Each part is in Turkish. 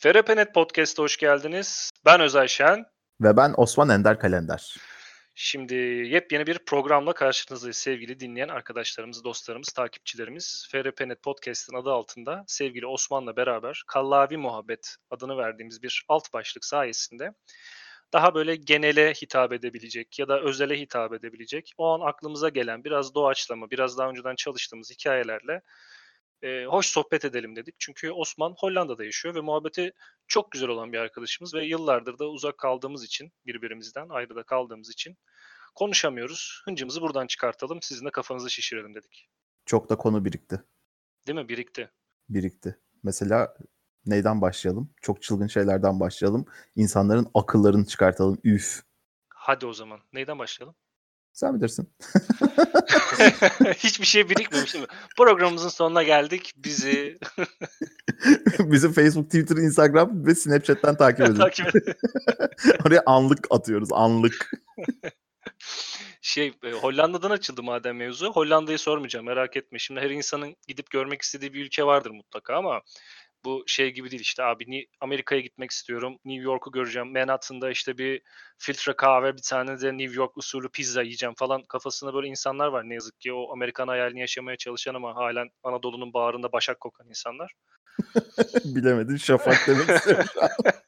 FRPNet Podcast'a hoş geldiniz. Ben Özay Şen. Ve ben Osman Ender Kalender. Şimdi yepyeni bir programla karşınızdayız sevgili dinleyen arkadaşlarımız, dostlarımız, takipçilerimiz. FRPNet Podcast'ın adı altında sevgili Osman'la beraber Kallavi Muhabbet adını verdiğimiz bir alt başlık sayesinde daha böyle genele hitap edebilecek ya da özele hitap edebilecek, o an aklımıza gelen biraz doğaçlama, biraz daha önceden çalıştığımız hikayelerle e, hoş sohbet edelim dedik. Çünkü Osman Hollanda'da yaşıyor ve muhabbeti çok güzel olan bir arkadaşımız ve yıllardır da uzak kaldığımız için birbirimizden ayrı da kaldığımız için konuşamıyoruz. Hıncımızı buradan çıkartalım. Sizin de kafanızı şişirelim dedik. Çok da konu birikti. Değil mi? Birikti. Birikti. Mesela neyden başlayalım? Çok çılgın şeylerden başlayalım. İnsanların akıllarını çıkartalım. Üf. Hadi o zaman. Neyden başlayalım? Sen bilirsin. Hiçbir şey birikmemiş değil mi? Programımızın sonuna geldik. Bizi Bizi Facebook, Twitter, Instagram ve Snapchat'ten takip edin. takip edin. Oraya anlık atıyoruz. Anlık. Şey e, Hollanda'dan açıldı madem mevzu. Hollanda'yı sormayacağım merak etme. Şimdi her insanın gidip görmek istediği bir ülke vardır mutlaka ama bu şey gibi değil işte abi Amerika'ya gitmek istiyorum. New York'u göreceğim. Manhattan'da işte bir filtre kahve bir tane de New York usulü pizza yiyeceğim falan kafasında böyle insanlar var ne yazık ki. O Amerikan hayalini yaşamaya çalışan ama halen Anadolu'nun bağrında başak kokan insanlar. Bilemedin. Şafak demek istiyorum.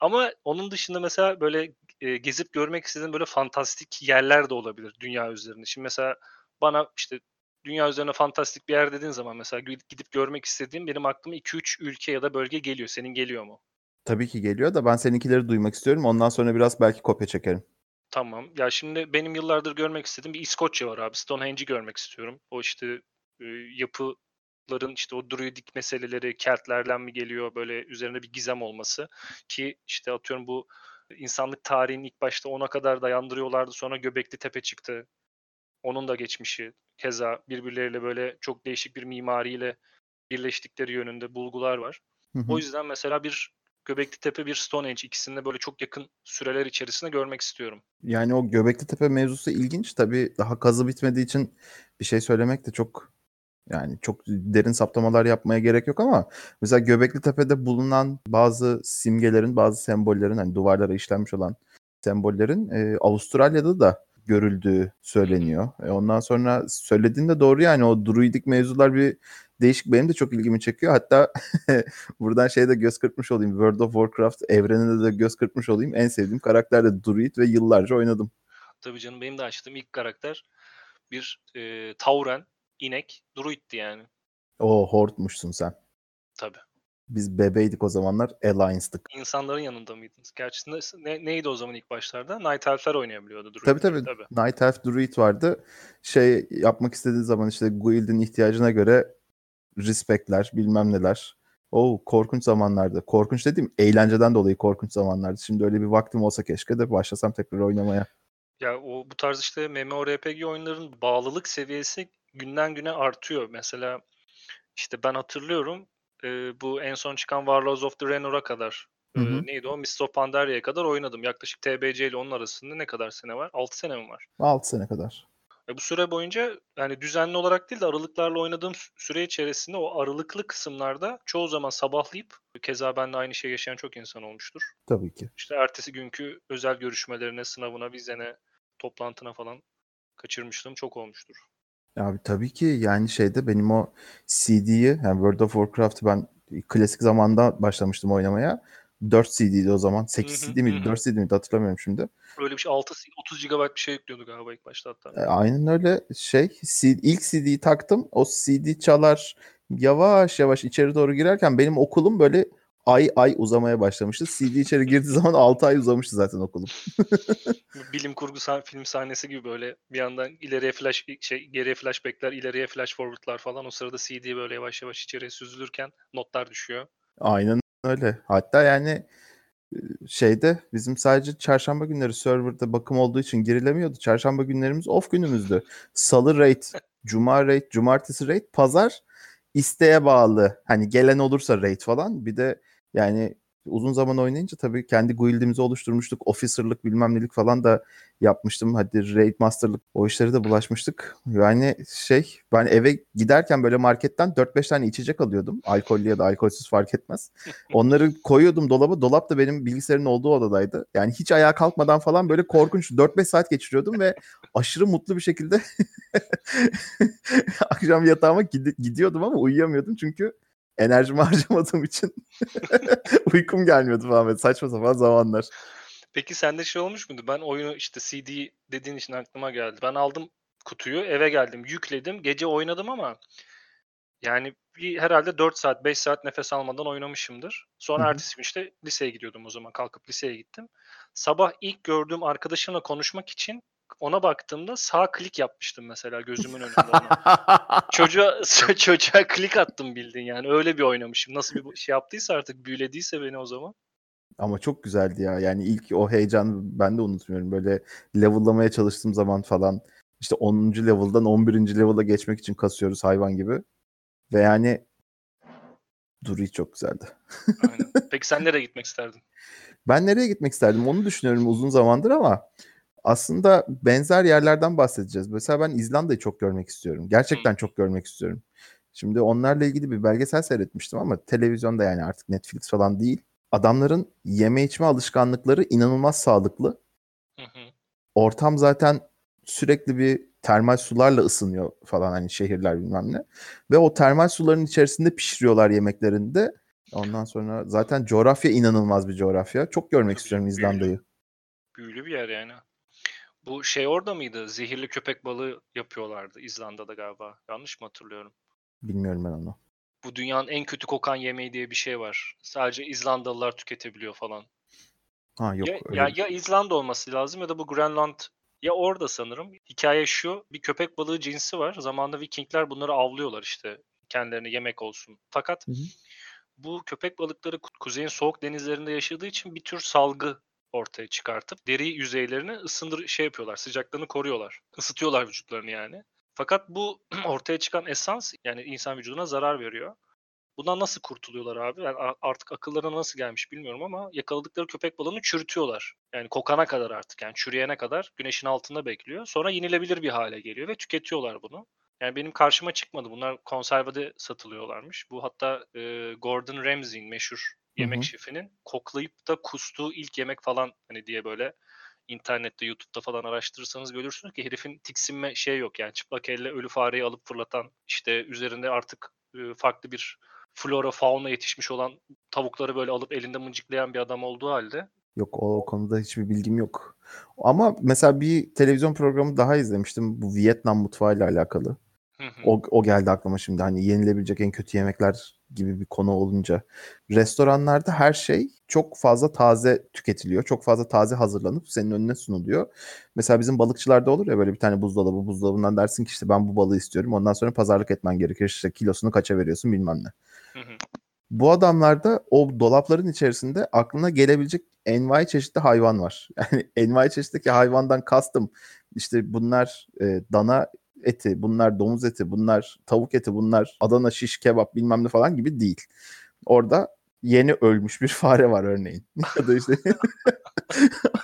Ama onun dışında mesela böyle e, gezip görmek istediğim böyle fantastik yerler de olabilir dünya üzerinde. Şimdi mesela bana işte dünya üzerine fantastik bir yer dediğin zaman mesela gidip görmek istediğim benim aklıma 2-3 ülke ya da bölge geliyor. Senin geliyor mu? Tabii ki geliyor da ben seninkileri duymak istiyorum. Ondan sonra biraz belki kopya çekerim. Tamam. Ya şimdi benim yıllardır görmek istediğim bir İskoçya var abi. Stonehenge'i görmek istiyorum. O işte e, yapıların işte o druidik meseleleri Keltlerden mi geliyor böyle üzerinde bir gizem olması ki işte atıyorum bu insanlık tarihinin ilk başta ona kadar dayandırıyorlardı sonra Göbekli Tepe çıktı. Onun da geçmişi keza birbirleriyle böyle çok değişik bir mimariyle birleştikleri yönünde bulgular var. Hı hı. O yüzden mesela bir Göbekli Tepe bir Stonehenge ikisini de böyle çok yakın süreler içerisinde görmek istiyorum. Yani o Göbekli Tepe mevzusu ilginç. Tabii daha kazı bitmediği için bir şey söylemek de çok yani çok derin saptamalar yapmaya gerek yok ama mesela Göbekli Tepe'de bulunan bazı simgelerin, bazı sembollerin hani duvarlara işlenmiş olan sembollerin e, Avustralya'da da görüldüğü söyleniyor. E, ondan sonra söylediğinde doğru yani o druidik mevzular bir değişik benim de çok ilgimi çekiyor. Hatta buradan şeyde göz kırpmış olayım. World of Warcraft evreninde de göz kırpmış olayım. En sevdiğim karakter de druid ve yıllarca oynadım. Tabii canım benim de açtığım ilk karakter bir e, Tauren, inek, druidti yani. O hortmuşsun sen. Tabii. Biz bebeydik o zamanlar. Alliance'dık. İnsanların yanında mıydınız? Gerçi ne, ne- neydi o zaman ilk başlarda? Night Elf'ler oynayabiliyordu druid. Tabii tabii. tabii. Night Elf Druid vardı. Şey yapmak istediği zaman işte guild'in ihtiyacına göre respectler bilmem neler. O korkunç zamanlardı. Korkunç dediğim eğlenceden dolayı korkunç zamanlardı. Şimdi öyle bir vaktim olsa keşke de başlasam tekrar oynamaya. Ya o bu tarz işte MMORPG oyunların bağlılık seviyesi günden güne artıyor. Mesela işte ben hatırlıyorum e, bu en son çıkan Warlords of Draenor'a kadar e, Hı neydi o? Mists of Pandaria'ya kadar oynadım. Yaklaşık TBC ile onun arasında ne kadar sene var? 6 sene mi var? 6 sene kadar. E bu süre boyunca yani düzenli olarak değil de aralıklarla oynadığım sü- süre içerisinde o aralıklı kısımlarda çoğu zaman sabahlayıp keza benimle aynı şey yaşayan çok insan olmuştur. Tabii ki. İşte ertesi günkü özel görüşmelerine, sınavına, vizene, toplantına falan kaçırmışlığım çok olmuştur. Abi tabii ki yani şeyde benim o CD'yi yani World of Warcraft'ı ben klasik zamanda başlamıştım oynamaya. 4 CD'ydi o zaman. 8 Hı hı, CD miydi? hı hı. 4 CD miydi hatırlamıyorum şimdi. Öyle bir şey 6 30 GB bir şey yüklüyordu galiba ilk başta hatta. E, aynen öyle şey. C- ilk CD'yi taktım. O CD çalar yavaş yavaş içeri doğru girerken benim okulum böyle ay ay uzamaya başlamıştı. CD içeri girdiği zaman 6 ay uzamıştı zaten okulum. Bilim kurgu sah- film sahnesi gibi böyle bir yandan ileriye flash şey geriye flashbackler, ileriye flash forward'lar falan o sırada CD böyle yavaş yavaş içeriye süzülürken notlar düşüyor. Aynen öyle. Hatta yani e, şeyde bizim sadece çarşamba günleri serverda bakım olduğu için girilemiyordu. Çarşamba günlerimiz off günümüzdü. Salı raid, cuma raid, cumartesi raid, pazar isteğe bağlı. Hani gelen olursa raid falan. Bir de yani uzun zaman oynayınca tabii kendi guildimizi oluşturmuştuk. Officer'lık bilmem nelik falan da yapmıştım. Hadi Raid Master'lık o işlere de bulaşmıştık. Yani şey ben eve giderken böyle marketten 4-5 tane içecek alıyordum. Alkollü ya da alkolsüz fark etmez. Onları koyuyordum dolaba. Dolap da benim bilgisayarın olduğu odadaydı. Yani hiç ayağa kalkmadan falan böyle korkunç 4-5 saat geçiriyordum ve aşırı mutlu bir şekilde akşam yatağıma gid- gidiyordum ama uyuyamıyordum çünkü enerjimi harcamadığım için uykum gelmiyordu falan saçma sapan zamanlar. Peki sende şey olmuş muydu? Ben oyunu işte CD dediğin için aklıma geldi. Ben aldım kutuyu, eve geldim, yükledim, gece oynadım ama yani bir herhalde 4 saat, 5 saat nefes almadan oynamışımdır. Sonra Hı hı. ertesi gün işte liseye gidiyordum o zaman. Kalkıp liseye gittim. Sabah ilk gördüğüm arkadaşımla konuşmak için ona baktığımda sağ klik yapmıştım mesela gözümün önünde ona. Çocuğa çocuğa klik attım bildin yani. Öyle bir oynamışım. Nasıl bir şey yaptıysa artık büyülediyse beni o zaman. Ama çok güzeldi ya. Yani ilk o heyecanı ben de unutmuyorum. Böyle level'lamaya çalıştığım zaman falan işte 10. level'dan 11. level'a geçmek için kasıyoruz hayvan gibi. Ve yani Duri çok güzeldi. Aynen. Peki sen nereye gitmek isterdin? Ben nereye gitmek isterdim onu düşünüyorum uzun zamandır ama aslında benzer yerlerden bahsedeceğiz. Mesela ben İzlanda'yı çok görmek istiyorum. Gerçekten çok görmek istiyorum. Şimdi onlarla ilgili bir belgesel seyretmiştim ama televizyonda yani artık Netflix falan değil. Adamların yeme içme alışkanlıkları inanılmaz sağlıklı. Hı hı. Ortam zaten sürekli bir termal sularla ısınıyor falan hani şehirler bilmem ne. Ve o termal suların içerisinde pişiriyorlar yemeklerinde. Ondan sonra zaten coğrafya inanılmaz bir coğrafya. Çok görmek Tabii istiyorum İzlanda'yı. Büyülü bir yer yani. Bu şey orada mıydı? Zehirli köpek balığı yapıyorlardı İzlanda'da galiba. Yanlış mı hatırlıyorum? Bilmiyorum ben onu. Bu dünyanın en kötü kokan yemeği diye bir şey var. Sadece İzlandalılar tüketebiliyor falan. Ha yok ya, öyle ya, ya İzlanda olması lazım ya da bu Grönland ya orada sanırım. Hikaye şu. Bir köpek balığı cinsi var. Zamanında Vikingler bunları avlıyorlar işte. Kendilerine yemek olsun. Fakat Hı hı. bu köpek balıkları ku- kuzeyin soğuk denizlerinde yaşadığı için bir tür salgı ortaya çıkartıp deri yüzeylerini ısındır şey yapıyorlar. Sıcaklığını koruyorlar. Isıtıyorlar vücutlarını yani. Fakat bu ortaya çıkan esans yani insan vücuduna zarar veriyor. Bundan nasıl kurtuluyorlar abi? A- artık akıllarına nasıl gelmiş bilmiyorum ama yakaladıkları köpek balığını çürütüyorlar. Yani kokana kadar artık yani çürüyene kadar güneşin altında bekliyor. Sonra yenilebilir bir hale geliyor ve tüketiyorlar bunu. Yani benim karşıma çıkmadı. Bunlar konservede satılıyorlarmış. Bu hatta e, Gordon Ramsay'in meşhur yemek hı. şefinin koklayıp da kustuğu ilk yemek falan hani diye böyle internette, YouTube'da falan araştırırsanız görürsünüz ki herifin tiksinme şey yok yani çıplak elle ölü fareyi alıp fırlatan işte üzerinde artık farklı bir flora fauna yetişmiş olan tavukları böyle alıp elinde mıncıklayan bir adam olduğu halde Yok o, o konuda hiçbir bilgim yok. Ama mesela bir televizyon programı daha izlemiştim. Bu Vietnam mutfağıyla alakalı. O, o geldi aklıma şimdi. Hani yenilebilecek en kötü yemekler gibi bir konu olunca. Restoranlarda her şey çok fazla taze tüketiliyor. Çok fazla taze hazırlanıp senin önüne sunuluyor. Mesela bizim balıkçılarda olur ya böyle bir tane buzdolabı. Buzdolabından dersin ki işte ben bu balığı istiyorum. Ondan sonra pazarlık etmen gerekir. İşte kilosunu kaça veriyorsun bilmem ne. Bu adamlarda o dolapların içerisinde aklına gelebilecek envai çeşitli hayvan var. Yani envai çeşitteki hayvandan kastım işte bunlar e, dana eti, bunlar domuz eti, bunlar tavuk eti, bunlar Adana şiş kebap bilmem ne falan gibi değil. Orada yeni ölmüş bir fare var örneğin. ya da işte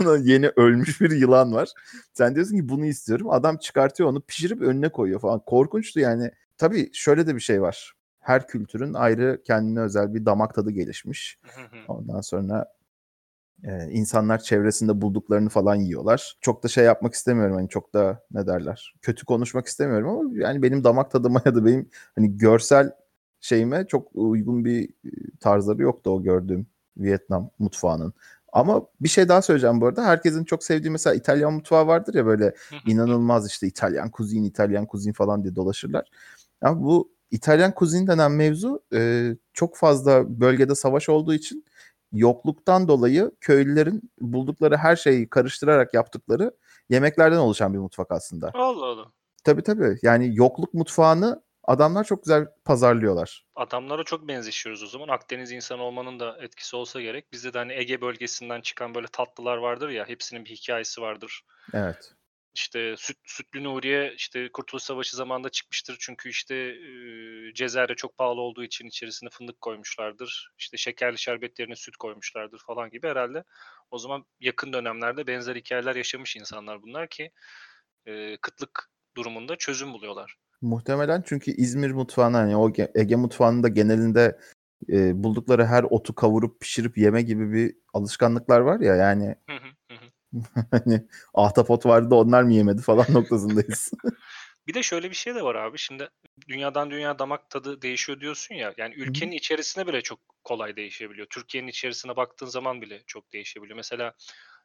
yeni ölmüş bir yılan var. Sen diyorsun ki bunu istiyorum. Adam çıkartıyor onu pişirip önüne koyuyor falan. Korkunçtu yani. Tabii şöyle de bir şey var. Her kültürün ayrı kendine özel bir damak tadı gelişmiş. Ondan sonra e, insanlar çevresinde bulduklarını falan yiyorlar. Çok da şey yapmak istemiyorum hani çok da ne derler kötü konuşmak istemiyorum ama yani benim damak tadıma ya da benim hani görsel şeyime çok uygun bir e, tarzları yoktu o gördüğüm Vietnam mutfağının. Ama bir şey daha söyleyeceğim bu arada. Herkesin çok sevdiği mesela İtalyan mutfağı vardır ya böyle inanılmaz işte İtalyan kuzin, İtalyan kuzin falan diye dolaşırlar. Ama bu İtalyan kuzin denen mevzu e, çok fazla bölgede savaş olduğu için yokluktan dolayı köylülerin buldukları her şeyi karıştırarak yaptıkları yemeklerden oluşan bir mutfak aslında. Allah Allah. Tabii tabii. Yani yokluk mutfağını adamlar çok güzel pazarlıyorlar. Adamlara çok benzeşiyoruz o zaman. Akdeniz insanı olmanın da etkisi olsa gerek. Bizde de hani Ege bölgesinden çıkan böyle tatlılar vardır ya. Hepsinin bir hikayesi vardır. Evet. İşte Süt, Sütlü Nuriye işte Kurtuluş Savaşı zamanında çıkmıştır. Çünkü işte e, Cezayir'e çok pahalı olduğu için içerisine fındık koymuşlardır. İşte şekerli şerbet yerine süt koymuşlardır falan gibi herhalde. O zaman yakın dönemlerde benzer hikayeler yaşamış insanlar bunlar ki e, kıtlık durumunda çözüm buluyorlar. Muhtemelen çünkü İzmir mutfağına hani o Ege mutfağında genelinde e, buldukları her otu kavurup pişirip yeme gibi bir alışkanlıklar var ya yani hani ahtapot vardı da onlar mı yemedi falan noktasındayız. bir de şöyle bir şey de var abi. Şimdi dünyadan dünya damak tadı değişiyor diyorsun ya. Yani ülkenin Hı-hı. içerisine bile çok kolay değişebiliyor. Türkiye'nin içerisine baktığın zaman bile çok değişebiliyor. Mesela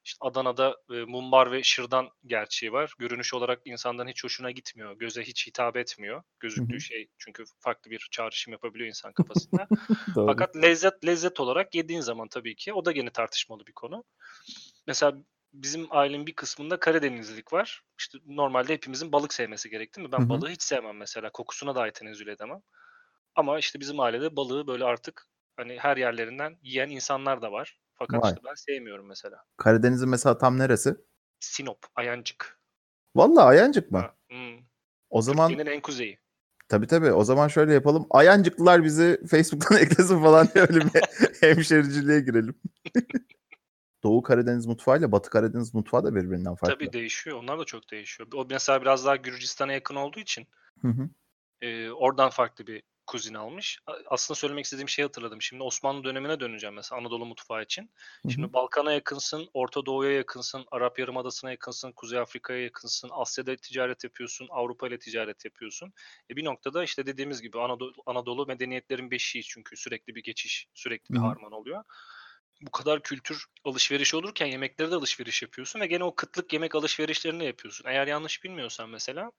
işte Adana'da e, mumbar ve şırdan gerçeği var. Görünüş olarak insanların hiç hoşuna gitmiyor. Göze hiç hitap etmiyor. Gözüktüğü Hı-hı. şey çünkü farklı bir çağrışım yapabiliyor insan kafasında. Fakat lezzet lezzet olarak yediğin zaman tabii ki o da gene tartışmalı bir konu. Mesela bizim ailenin bir kısmında Karadenizlilik var. İşte normalde hepimizin balık sevmesi gerek değil mi? Ben Hı-hı. balığı hiç sevmem mesela. Kokusuna dahi tenezzül edemem. Ama işte bizim ailede balığı böyle artık hani her yerlerinden yiyen insanlar da var. Fakat Vay. işte ben sevmiyorum mesela. Karadeniz'in mesela tam neresi? Sinop, Ayancık. Vallahi Ayancık mı? Ha, hmm. O zaman Türkiye'nin en kuzeyi. Tabii tabii. O zaman şöyle yapalım. Ayancıklılar bizi Facebook'tan eklesin falan diye öyle bir hemşericiliğe girelim. Doğu Karadeniz mutfağı ile Batı Karadeniz mutfağı da birbirinden farklı. Tabii değişiyor. Onlar da çok değişiyor. O mesela biraz daha Gürcistan'a yakın olduğu için hı hı. E, oradan farklı bir kuzin almış. Aslında söylemek istediğim şeyi hatırladım. Şimdi Osmanlı dönemine döneceğim mesela Anadolu mutfağı için. Hı-hı. Şimdi Balkan'a yakınsın, Orta Doğu'ya yakınsın, Arap Yarımadası'na yakınsın, Kuzey Afrika'ya yakınsın, Asya'da ticaret yapıyorsun, Avrupa ile ticaret yapıyorsun. E bir noktada işte dediğimiz gibi Anadolu, Anadolu medeniyetlerin beşiği çünkü sürekli bir geçiş, sürekli bir Hı-hı. harman oluyor bu kadar kültür alışverişi olurken yemekleri de alışveriş yapıyorsun ve gene o kıtlık yemek alışverişlerini yapıyorsun. Eğer yanlış bilmiyorsan mesela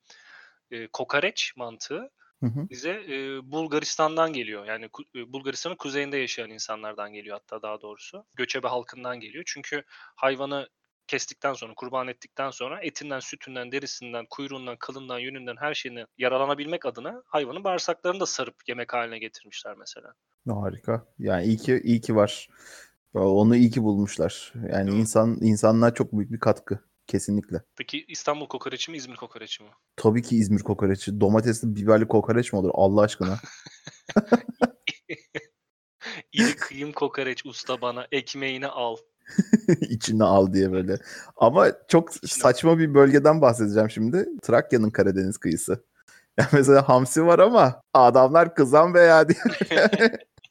e, kokoreç mantığı Hı hı. bize e, Bulgaristan'dan geliyor. Yani e, Bulgaristan'ın kuzeyinde yaşayan insanlardan geliyor hatta daha doğrusu. Göçebe halkından geliyor. Çünkü hayvanı kestikten sonra, kurban ettikten sonra etinden, sütünden, derisinden, kuyruğundan, kılından, yününden her şeyine yaralanabilmek adına hayvanın bağırsaklarını da sarıp yemek haline getirmişler mesela. Harika. Yani iyi ki iyi ki var. Onu iyi ki bulmuşlar. Yani insan insanlığa çok büyük bir katkı. Kesinlikle. Peki İstanbul kokoreçi mi İzmir kokoreçi mi? Tabii ki İzmir kokoreçi. Domatesli biberli kokoreç mi olur Allah aşkına? İri kıyım kokoreç usta bana ekmeğini al. İçine al diye böyle. Ama çok İçine saçma bir bölgeden bahsedeceğim şimdi. Trakya'nın Karadeniz kıyısı. Yani mesela hamsi var ama adamlar kızan veya diye.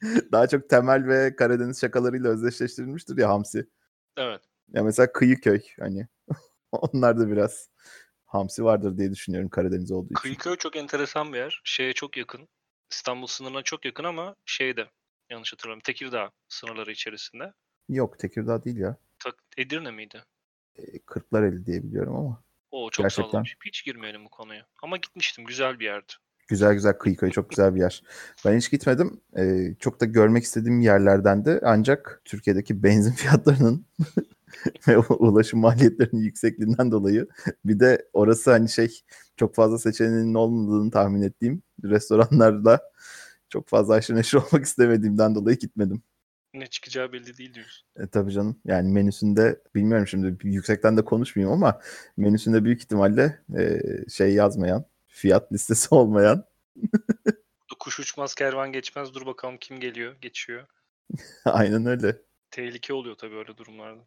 Daha çok temel ve Karadeniz şakalarıyla özdeşleştirilmiştir ya hamsi. Evet. Ya mesela Kıyıköy hani onlar da biraz hamsi vardır diye düşünüyorum Karadeniz olduğu için. Kıyıköy çok enteresan bir yer. Şeye çok yakın. İstanbul sınırına çok yakın ama şeyde yanlış hatırlamıyorum Tekirdağ sınırları içerisinde. Yok Tekirdağ değil ya. Edirne miydi? E, Kırklareli diye biliyorum ama. O çok Gerçekten. sallamış. Hiç girmeyelim bu konuya. Ama gitmiştim. Güzel bir yerdi. Güzel güzel Kıyıköy çok güzel bir yer. Ben hiç gitmedim. Ee, çok da görmek istediğim yerlerden de ancak Türkiye'deki benzin fiyatlarının ve ulaşım maliyetlerinin yüksekliğinden dolayı bir de orası hani şey çok fazla seçeneğinin olmadığını tahmin ettiğim restoranlarla çok fazla aşırı neşir olmak istemediğimden dolayı gitmedim. Ne çıkacağı belli değil diyorsun. E, tabii canım. Yani menüsünde bilmiyorum şimdi yüksekten de konuşmayayım ama menüsünde büyük ihtimalle e, şey yazmayan fiyat listesi olmayan. Kuş uçmaz kervan geçmez dur bakalım kim geliyor geçiyor. Aynen öyle. Tehlike oluyor tabii öyle durumlarda.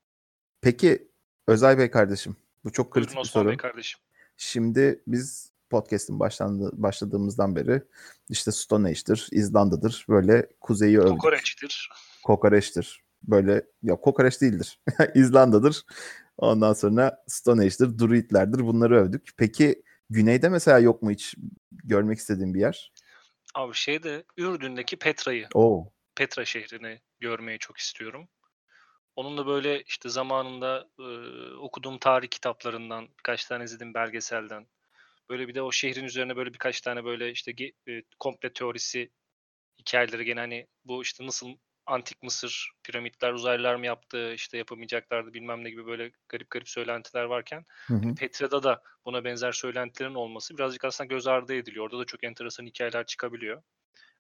Peki Özay Bey kardeşim bu çok kritik Buyurun, bir soru. Bey kardeşim. Şimdi biz podcast'in başlandı, başladığımızdan beri işte Stone Age'dir, İzlanda'dır böyle kuzeyi övdük. Kokoreç'tir. Kokoreç'tir. Böyle ya kokoreç değildir. İzlanda'dır. Ondan sonra Stone Age'dir, Druidlerdir bunları övdük. Peki Güneyde mesela yok mu hiç görmek istediğin bir yer? Abi şeyde Ürdün'deki Petra'yı, Oo. Petra şehrini görmeyi çok istiyorum. Onun da böyle işte zamanında e, okuduğum tarih kitaplarından, birkaç tane izlediğim belgeselden, böyle bir de o şehrin üzerine böyle birkaç tane böyle işte e, komple teorisi hikayeleri gene hani bu işte nasıl antik Mısır, piramitler uzaylılar mı yaptı, işte yapamayacaklardı bilmem ne gibi böyle garip garip söylentiler varken hı hı. Petra'da da buna benzer söylentilerin olması birazcık aslında göz ardı ediliyor. Orada da çok enteresan hikayeler çıkabiliyor.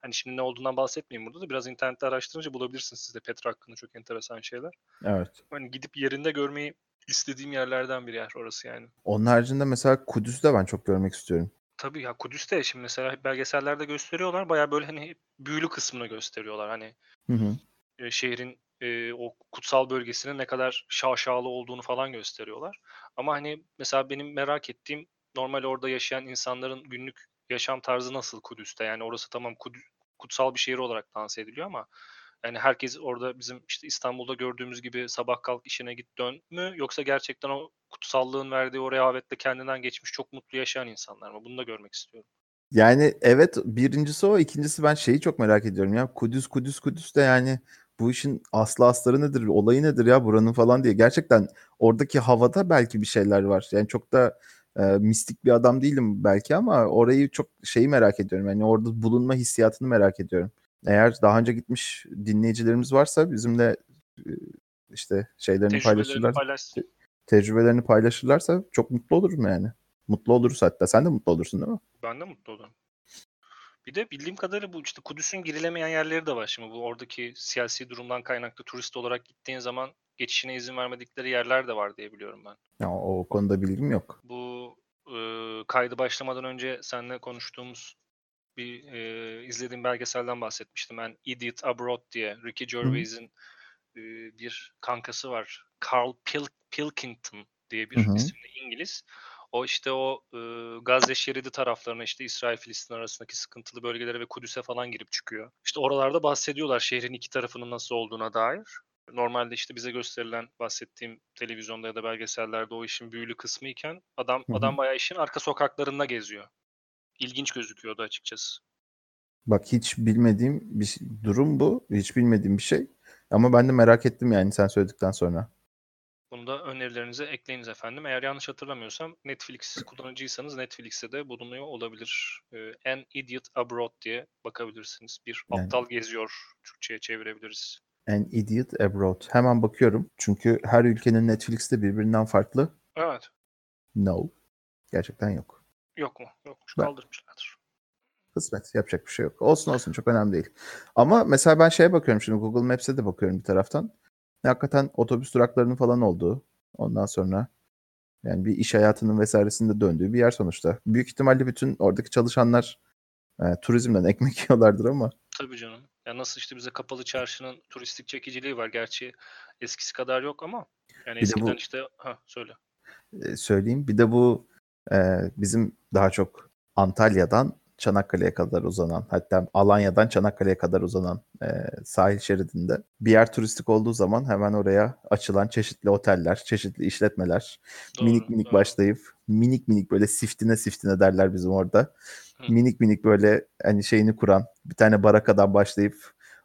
Hani şimdi ne olduğundan bahsetmeyeyim burada da biraz internette araştırınca bulabilirsiniz siz de Petra hakkında çok enteresan şeyler. Evet. Hani gidip yerinde görmeyi İstediğim yerlerden bir yer orası yani. Onun haricinde mesela Kudüs'ü de ben çok görmek istiyorum. Tabii ya Kudüs'te şimdi mesela belgesellerde gösteriyorlar. Bayağı böyle hani büyülü kısmını gösteriyorlar. Hani Hı hı. e, şehrin e, o kutsal bölgesinin ne kadar şaşalı olduğunu falan gösteriyorlar. Ama hani mesela benim merak ettiğim normal orada yaşayan insanların günlük yaşam tarzı nasıl Kudüs'te? Yani orası tamam Kudüs, kutsal bir şehir olarak lanse ediliyor ama yani herkes orada bizim işte İstanbul'da gördüğümüz gibi sabah kalk işine git dön mü yoksa gerçekten o kutsallığın verdiği o rehavetle kendinden geçmiş çok mutlu yaşayan insanlar mı? Bunu da görmek istiyorum. Yani evet birincisi o. ikincisi ben şeyi çok merak ediyorum ya. Kudüs Kudüs Kudüs de yani bu işin aslı astarı nedir, olayı nedir ya buranın falan diye. Gerçekten oradaki havada belki bir şeyler var. Yani çok da e, mistik bir adam değilim belki ama orayı çok şeyi merak ediyorum. Yani orada bulunma hissiyatını merak ediyorum. Eğer daha önce gitmiş dinleyicilerimiz varsa bizimle e, işte şeylerini Tecrübelerini paylaşırlar. Tecrübelerini paylaşırlarsa çok mutlu olurum yani. Mutlu oluruz hatta. Sen de mutlu olursun değil mi? Ben de mutlu olurum. Bir de bildiğim kadarıyla bu işte Kudüs'ün girilemeyen yerleri de var şimdi. Bu oradaki siyasi durumdan kaynaklı turist olarak gittiğin zaman geçişine izin vermedikleri yerler de var diye biliyorum ben. Ya o konuda bilgim yok. Bu e, kaydı başlamadan önce seninle konuştuğumuz bir e, izlediğim belgeselden bahsetmiştim. Ben Idiot Abroad diye Ricky Gervais'in e, bir kankası var. Carl Pil- Pilkington diye bir Hı hı. isimli İngiliz. O işte o e, Gazze şeridi taraflarına işte İsrail-Filistin arasındaki sıkıntılı bölgelere ve Kudüs'e falan girip çıkıyor. İşte oralarda bahsediyorlar şehrin iki tarafının nasıl olduğuna dair. Normalde işte bize gösterilen bahsettiğim televizyonda ya da belgesellerde o işin büyülü kısmı iken adam Hı hı. adam bayağı işin arka sokaklarında geziyor. İlginç gözüküyordu açıkçası. Bak hiç bilmediğim bir durum bu. Hiç bilmediğim bir şey. Ama ben de merak ettim yani sen söyledikten sonra. Bunu da önerilerinize ekleyiniz efendim. Eğer yanlış hatırlamıyorsam Netflix kullanıcıysanız Netflix'te de bulunuyor olabilir. Ee, An Idiot Abroad diye bakabilirsiniz. Bir Yani- aptal geziyor Türkçe'ye çevirebiliriz. An Idiot Abroad. Hemen bakıyorum. Çünkü her ülkenin Netflix'te birbirinden farklı. Evet. No. Gerçekten yok. Yok mu? Yokmuş. Ben- Kaldırmışlardır. Kısmet. Yapacak bir şey yok. Olsun olsun çok önemli değil. Ama mesela ben şeye bakıyorum şimdi Google Maps'e de bakıyorum bir taraftan. Hakikaten otobüs duraklarının falan olduğu. Ondan sonra yani bir iş hayatının vesairesinde döndüğü bir yer sonuçta. Büyük ihtimalle bütün oradaki çalışanlar e, turizmden ekmek yiyorlardır ama Tabii canım. Ya nasıl işte bize kapalı çarşının turistik çekiciliği var. Gerçi eskisi kadar yok ama yani Bir de bu- eskiden işte ha söyle. e, söyleyeyim. Bir de bu e, bizim daha çok Antalya'dan Çanakkale'ye kadar uzanan hatta Alanya'dan Çanakkale'ye kadar uzanan e, sahil şeridinde bir yer turistik olduğu zaman hemen oraya açılan çeşitli oteller, çeşitli işletmeler Doğru, minik minik doğru. başlayıp minik minik böyle siftine siftine derler bizim orada. Hı. Minik minik böyle hani şeyini kuran bir tane barakadan başlayıp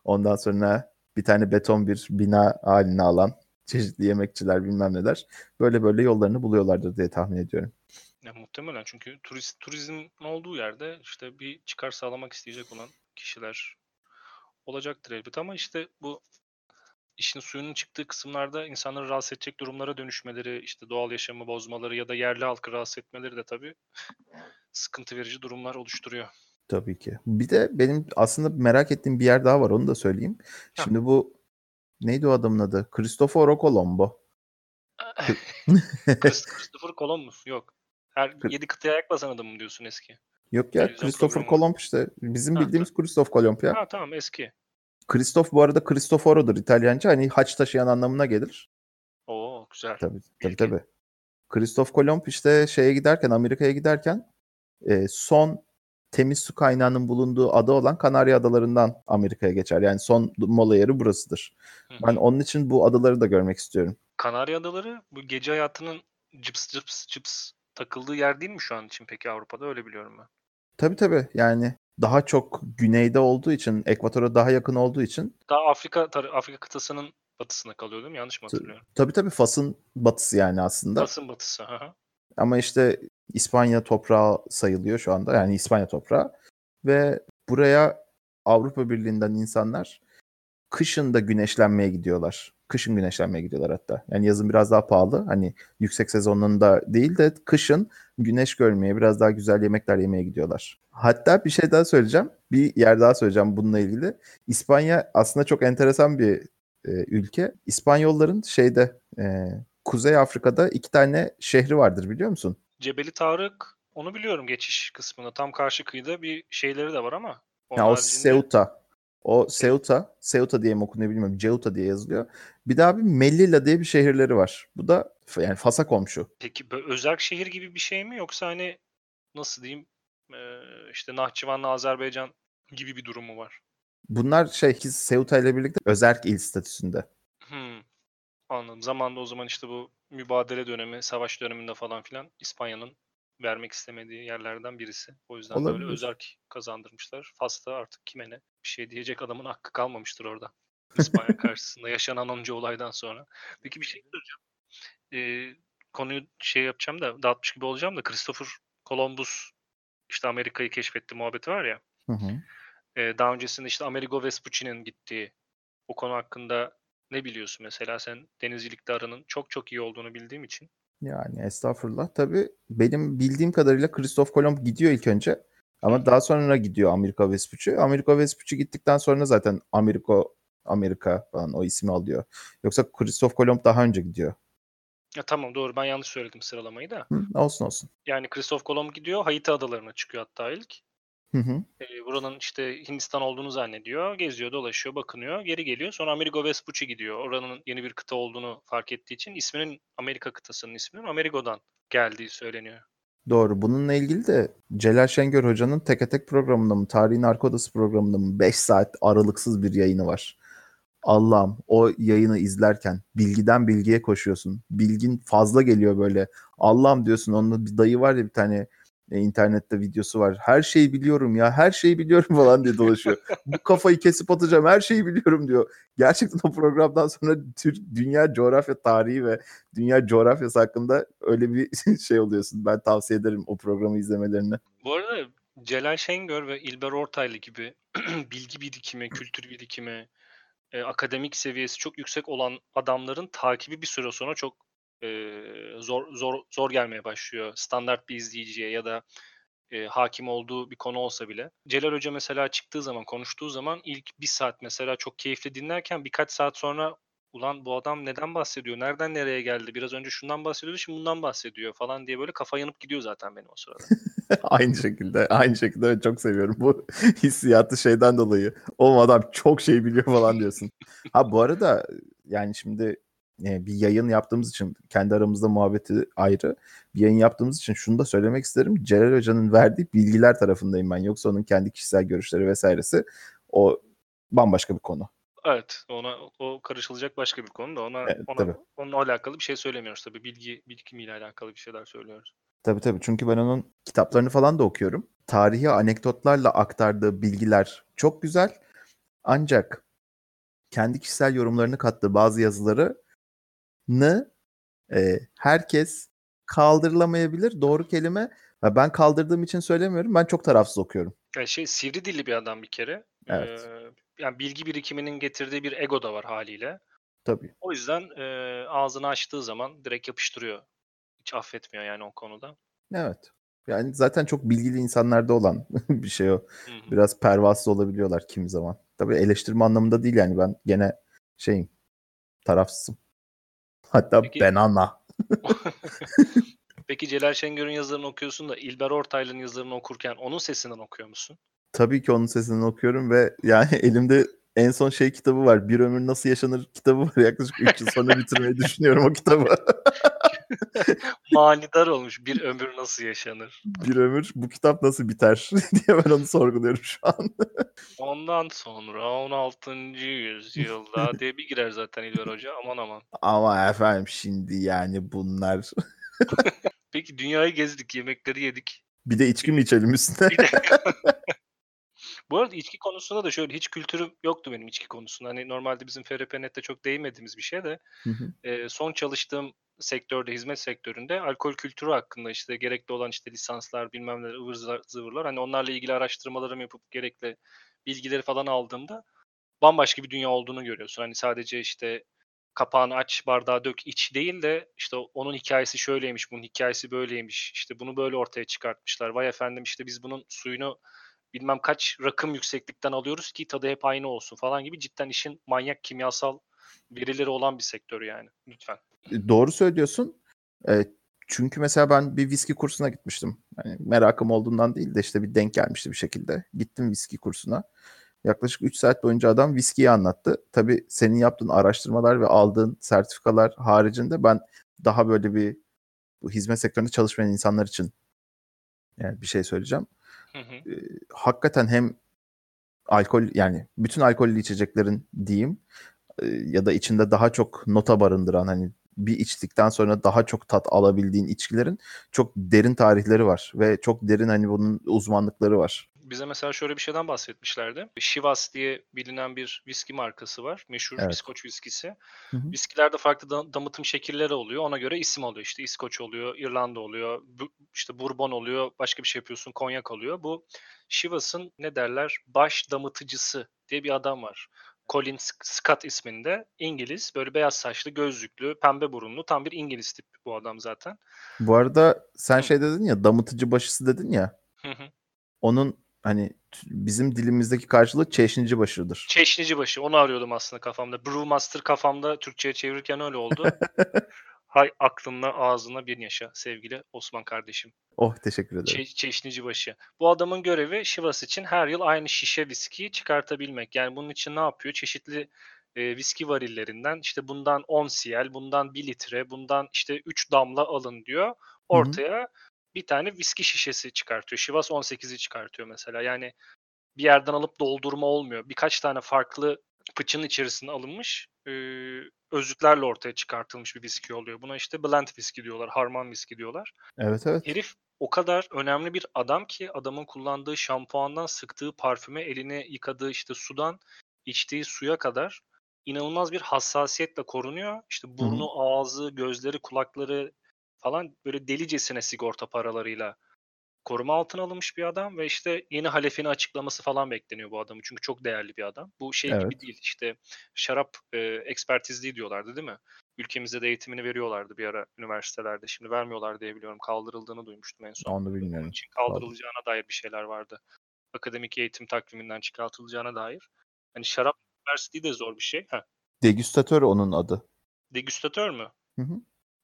ondan sonra bir tane beton bir bina haline alan çeşitli yemekçiler bilmem neler böyle böyle yollarını buluyorlardır diye tahmin ediyorum. Ya muhtemelen çünkü turist turizmin olduğu yerde işte bir çıkar sağlamak isteyecek olan kişiler olacaktır elbet ama işte bu işin suyunun çıktığı kısımlarda insanları rahatsız edecek durumlara dönüşmeleri, işte doğal yaşamı bozmaları ya da yerli halkı rahatsız etmeleri de tabii sıkıntı verici durumlar oluşturuyor. Tabii ki. Bir de benim aslında merak ettiğim bir yer daha var onu da söyleyeyim. Ha. Şimdi bu neydi o adamın adı? Cristoforo Colombo. Christ- Christopher Columbus yok. Her Kır- yedi kıtaya ayak basan adamım diyorsun eski. Yok ya Televizyon Christopher programı. Colomb işte. Bizim Ha, bildiğimiz Christoph Kolomb ya. Ha tamam eski. Kristof bu arada Cristoforo'dur İtalyanca. Hani haç taşıyan anlamına gelir. Oo güzel. Tabii tabii Bilgi. tabii. Kristof Kolomb işte şeye giderken Amerika'ya giderken e, son temiz su kaynağının bulunduğu ada olan Kanarya Adaları'ndan Amerika'ya geçer. Yani son mola yeri burasıdır. Hı hı. Ben onun için bu adaları da görmek istiyorum. Kanarya Adaları bu gece hayatının cıps cıps cıps takıldığı yer değil mi şu an için peki Avrupa'da öyle biliyorum ben. Tabii tabii yani daha çok güneyde olduğu için, ekvatora daha yakın olduğu için Daha Afrika Afrika kıtasının batısında kalıyor değil mi? Yanlış mı hatırlıyorum? tabii tabii Fas'ın batısı yani aslında. Fas'ın batısı. hı. Ama işte İspanya toprağı sayılıyor şu anda. Yani İspanya toprağı. Ve buraya Avrupa Birliği'nden insanlar kışın da güneşlenmeye gidiyorlar. Kışın güneşlenmeye gidiyorlar hatta. Yani yazın biraz daha pahalı. Hani yüksek sezonunda değil de kışın güneş görmeye, biraz daha güzel yemekler yemeye gidiyorlar. Hatta bir şey daha söyleyeceğim. Bir yer daha söyleyeceğim bununla ilgili. İspanya aslında çok enteresan bir e, ülke. İspanyolların şeyde e, Kuzey Afrika'da iki tane şehri vardır biliyor musun? Cebeli Tarık onu biliyorum geçiş kısmında. Tam karşı kıyıda bir şeyleri de var ama. Ya o haricinde- Ceuta. O Ceuta, Ceuta diye mi okunuyor bilmiyorum. Ceuta diye yazılıyor. Bir daha bir Melilla diye bir şehirleri var. Bu da yani Fas'a komşu. Peki böyle özel şehir gibi bir şey mi yoksa hani nasıl diyeyim işte Nahçıvan'la Azerbaycan gibi bir durum mu var? Bunlar şey Ceuta ile birlikte özerk il statüsünde. Hmm, anladım. Zamanında o zaman işte bu mübadele dönemi, savaş döneminde falan filan İspanya'nın vermek istemediği yerlerden birisi. O yüzden böyle Olabilir. özerk kazandırmışlar. Fas'ta artık kime ne bir şey diyecek adamın hakkı kalmamıştır orada. İspanya karşısında yaşanan onca olaydan sonra. Peki bir şey soracağım. Ee, konuyu şey yapacağım da dağıtmış gibi olacağım da Christopher Columbus işte Amerika'yı keşfetti muhabbeti var ya. Hı hı. Ee, daha öncesinde işte Amerigo Vespucci'nin gittiği o konu hakkında ne biliyorsun mesela sen denizcilikte aranın çok çok iyi olduğunu bildiğim için. Yani estağfurullah. Tabii benim bildiğim kadarıyla Christoph Kolomb gidiyor ilk önce. Ama daha sonra gidiyor Amerika Vespucci. Amerika Vespucci gittikten sonra zaten Ameriko Amerika falan o ismi alıyor. Yoksa Christoph Kolomb daha önce gidiyor. Ya tamam doğru ben yanlış söyledim sıralamayı da. Hı, olsun olsun. Yani Christoph Kolomb gidiyor Haiti adalarına çıkıyor hatta ilk. Hı hı. Ee, buranın işte Hindistan olduğunu zannediyor. Geziyor, dolaşıyor, bakınıyor. Geri geliyor. Sonra Amerigo Vespucci gidiyor. Oranın yeni bir kıta olduğunu fark ettiği için isminin Amerika kıtasının isminin Amerigo'dan geldiği söyleniyor. Doğru. Bununla ilgili de Celal Şengör Hoca'nın Teke Tek programında mı, Tarihin Arka Odası programında mı 5 saat aralıksız bir yayını var. Allah'ım o yayını izlerken bilgiden bilgiye koşuyorsun. Bilgin fazla geliyor böyle. Allah'ım diyorsun onun bir dayı var ya bir tane e, internette videosu var. Her şeyi biliyorum ya her şeyi biliyorum falan diye dolaşıyor. Bu kafayı kesip atacağım her şeyi biliyorum diyor. Gerçekten o programdan sonra Türk dünya coğrafya tarihi ve dünya coğrafyası hakkında öyle bir şey oluyorsun. Ben tavsiye ederim o programı izlemelerini. Bu arada Celal Şengör ve İlber Ortaylı gibi bilgi birikimi, kültür birikimi, e, akademik seviyesi çok yüksek olan adamların takibi bir süre sonra çok e, zor zor zor gelmeye başlıyor. Standart bir izleyiciye ya da e, hakim olduğu bir konu olsa bile. Celal Hoca mesela çıktığı zaman, konuştuğu zaman ilk bir saat mesela çok keyifli dinlerken birkaç saat sonra ulan bu adam neden bahsediyor, nereden nereye geldi, biraz önce şundan bahsediyordu, şimdi bundan bahsediyor falan diye böyle kafa yanıp gidiyor zaten benim o sırada. aynı şekilde, aynı şekilde evet, çok seviyorum bu hissiyatı şeyden dolayı. O adam çok şey biliyor falan diyorsun. Ha bu arada yani şimdi e, bir yayın yaptığımız için kendi aramızda muhabbeti ayrı. Bir yayın yaptığımız için şunu da söylemek isterim. Celal Hoca'nın verdiği bilgiler tarafındayım ben. Yoksa onun kendi kişisel görüşleri vesairesi o bambaşka bir konu. Evet, ona o karışılacak başka bir konu da ona Evet, ona tabii. onunla alakalı bir şey söylemiyoruz tabii. Bilgi birikimiyle alakalı bir şeyler söylüyoruz. Tabii tabii çünkü ben onun kitaplarını falan da okuyorum. Tarihi anekdotlarla aktardığı bilgiler çok güzel. Ancak kendi kişisel yorumlarını kattığı bazı yazıları e, herkes kaldırılamayabilir. Doğru kelime. Ben kaldırdığım için söylemiyorum. Ben çok tarafsız okuyorum. Yani şey sivri dilli bir adam bir kere. Evet. Ee, yani bilgi birikiminin getirdiği bir ego da var haliyle. Tabii. O yüzden e, ağzını açtığı zaman direkt yapıştırıyor. Hiç affetmiyor yani o konuda. Evet. Yani zaten çok bilgili insanlarda olan bir şey o. Hı hı. Biraz pervasız olabiliyorlar kimi zaman. Tabii eleştirme anlamında değil yani ben gene şeyim tarafsızım. Hatta Peki- ben ana. Peki Celal Şengör'ün yazılarını okuyorsun da İlber Ortaylı'nın yazılarını okurken onun sesinden okuyor musun? Tabii ki onun sesini okuyorum ve yani elimde en son şey kitabı var. Bir ömür nasıl yaşanır kitabı var. Yaklaşık 3 yıl sonra bitirmeyi düşünüyorum o kitabı. Manidar olmuş. Bir ömür nasıl yaşanır? bir ömür bu kitap nasıl biter diye ben onu sorguluyorum şu an. Ondan sonra 16. yüzyılda diye bir girer zaten İlber Hoca. Aman aman. Ama efendim şimdi yani bunlar. Peki dünyayı gezdik, yemekleri yedik. Bir de içki mi içelim üstüne? Bu arada içki konusunda da şöyle hiç kültürüm yoktu benim içki konusunda. Hani normalde bizim FRP.net'te çok değinmediğimiz bir şey de Hı hı. e, son çalıştığım sektörde, hizmet sektöründe alkol kültürü hakkında işte gerekli olan işte lisanslar bilmem neler ıvır zıvır- zıvırlar hani onlarla ilgili araştırmalarımı yapıp gerekli bilgileri falan aldığımda bambaşka bir dünya olduğunu görüyorsun. Hani sadece işte kapağını aç, bardağı dök, iç değil de işte onun hikayesi şöyleymiş, bunun hikayesi böyleymiş. işte bunu böyle ortaya çıkartmışlar. Vay efendim işte biz bunun suyunu bilmem kaç rakım yükseklikten alıyoruz ki tadı hep aynı olsun falan gibi cidden işin manyak kimyasal verileri olan bir sektör yani. Lütfen. E, doğru söylüyorsun. E, çünkü mesela ben bir viski kursuna gitmiştim. Hani merakım olduğundan değil de işte bir denk gelmişti bir şekilde. Gittim viski kursuna. Yaklaşık 3 saat boyunca adam viskiyi anlattı. Tabii senin yaptığın araştırmalar ve aldığın sertifikalar haricinde ben daha böyle bir bu hizmet sektöründe çalışmayan insanlar için yani bir şey söyleyeceğim. E, hakikaten hem alkol yani bütün alkollü içeceklerin diyeyim e, ya da içinde daha çok nota barındıran hani bir içtikten sonra daha çok tat alabildiğin içkilerin çok derin tarihleri var ve çok derin hani bunun uzmanlıkları var. Bize mesela şöyle bir şeyden bahsetmişlerdi. Chivas diye bilinen bir viski markası var. Meşhur Evet. İskoç viskisi. Hı hı. Viskilerde farklı da- damıtım şekilleri oluyor. Ona göre isim oluyor. İşte İskoç oluyor, İrlanda oluyor, bu- işte Bourbon oluyor, başka bir şey yapıyorsun, konyak oluyor. Bu Chivas'ın ne derler baş damıtıcısı diye bir adam var. Colin Sc- Scott isminde İngiliz böyle beyaz saçlı gözlüklü pembe burunlu tam bir İngiliz tip bu adam zaten. Bu arada sen Hı. şey dedin ya damıtıcı başısı dedin ya Hı hı. onun hani bizim dilimizdeki karşılığı çeşnici başıdır. Çeşnici başı onu arıyordum aslında kafamda. Brewmaster kafamda Türkçe'ye çevirirken öyle oldu. Hay aklınla ağzına bir yaşa sevgili Osman kardeşim. Oh teşekkür ederim. Çe- çeşnici başı. Bu adamın görevi Chivas için her yıl aynı şişe viskiyi çıkartabilmek. Yani bunun için ne yapıyor? Çeşitli e, viski varillerinden işte bundan 10 cl, bundan 1 litre, bundan işte 3 damla alın diyor. Ortaya bir tane viski şişesi çıkartıyor. Chivas 18'i çıkartıyor mesela. Yani bir yerden alıp doldurma olmuyor. Birkaç tane farklı fıçının içerisine alınmış e, özütlerle ortaya çıkartılmış bir viski oluyor. Buna işte blend viski diyorlar, harman viski diyorlar. Evet evet. Herif o kadar önemli bir adam ki adamın kullandığı şampuandan sıktığı parfüme, elini yıkadığı işte sudan içtiği suya kadar inanılmaz bir hassasiyetle korunuyor. İşte burnu, ağzı, gözleri, kulakları falan böyle delicesine sigorta paralarıyla koruma altına alınmış bir adam ve işte yeni halefini açıklaması falan bekleniyor bu adamın. Çünkü çok değerli bir adam. Bu şey gibi Evet. değil işte şarap e, ekspertizliği diyorlardı değil mi? Ülkemizde de eğitimini veriyorlardı bir ara üniversitelerde. Şimdi vermiyorlar diye biliyorum. Kaldırıldığını duymuştum en son. Onu bilmiyorum. için kaldırılacağına dair bir şeyler vardı. Akademik eğitim takviminden çıkartılacağına dair. Hani şarap üniversiteliği de zor bir şey. Ha, Degüstatör onun adı. degüstatör mü? Hı hı.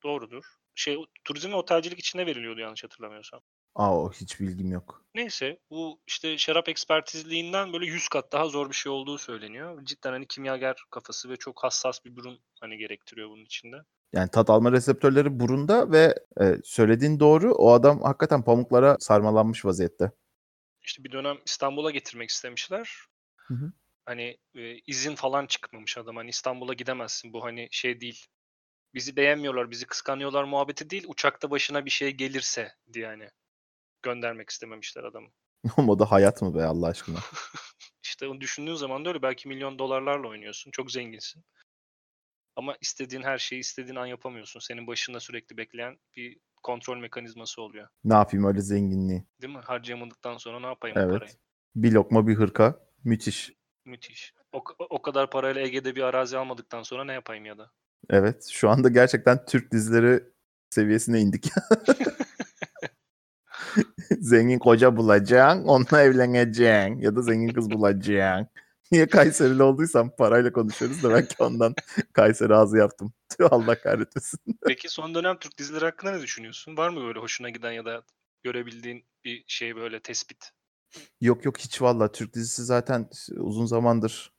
Doğrudur. Şey turizm ve otelcilik içinde veriliyordu yanlış hatırlamıyorsam. Aa o hiç bilgim yok. Neyse bu işte şarap ekspertizliğinden böyle 100 kat daha zor bir şey olduğu söyleniyor. Cidden hani kimyager kafası ve çok hassas bir burun hani gerektiriyor bunun içinde. Yani tat alma reseptörleri burunda ve e, söylediğin doğru. O adam hakikaten pamuklara sarmalanmış vaziyette. İşte bir dönem İstanbul'a getirmek istemişler. Hı hı. Hani e, izin falan çıkmamış adam. Hani İstanbul'a gidemezsin. Bu hani şey değil. Bizi beğenmiyorlar, bizi kıskanıyorlar muhabbeti değil. Uçakta başına bir şey gelirse diye hani göndermek istememişler adamı. o da hayat mı be Allah aşkına? İşte onu düşündüğün zaman da öyle belki milyon dolarlarla oynuyorsun. Çok zenginsin. Ama istediğin her şeyi istediğin an yapamıyorsun. Senin başında sürekli bekleyen bir kontrol mekanizması oluyor. Ne yapayım öyle zenginliği? Değil mi? Harcayamadıktan sonra ne yapayım o Evet. parayı? Bir lokma bir hırka. Müthiş. Müthiş. O, o kadar parayla Ege'de bir arazi almadıktan sonra ne yapayım ya da? Evet. Şu anda gerçekten Türk dizileri seviyesine indik. zengin koca bulacaksın, onunla evleneceksin. Ya da zengin kız bulacaksın. Niye Kayserili olduysam parayla konuşuyoruz da belki ondan Kayseri ağzı yaptım. Tüh Allah kahretmesin. Peki son dönem Türk dizileri hakkında ne düşünüyorsun? Var mı böyle hoşuna giden ya da görebildiğin bir şey böyle tespit? Yok yok hiç valla Türk dizisi zaten uzun zamandır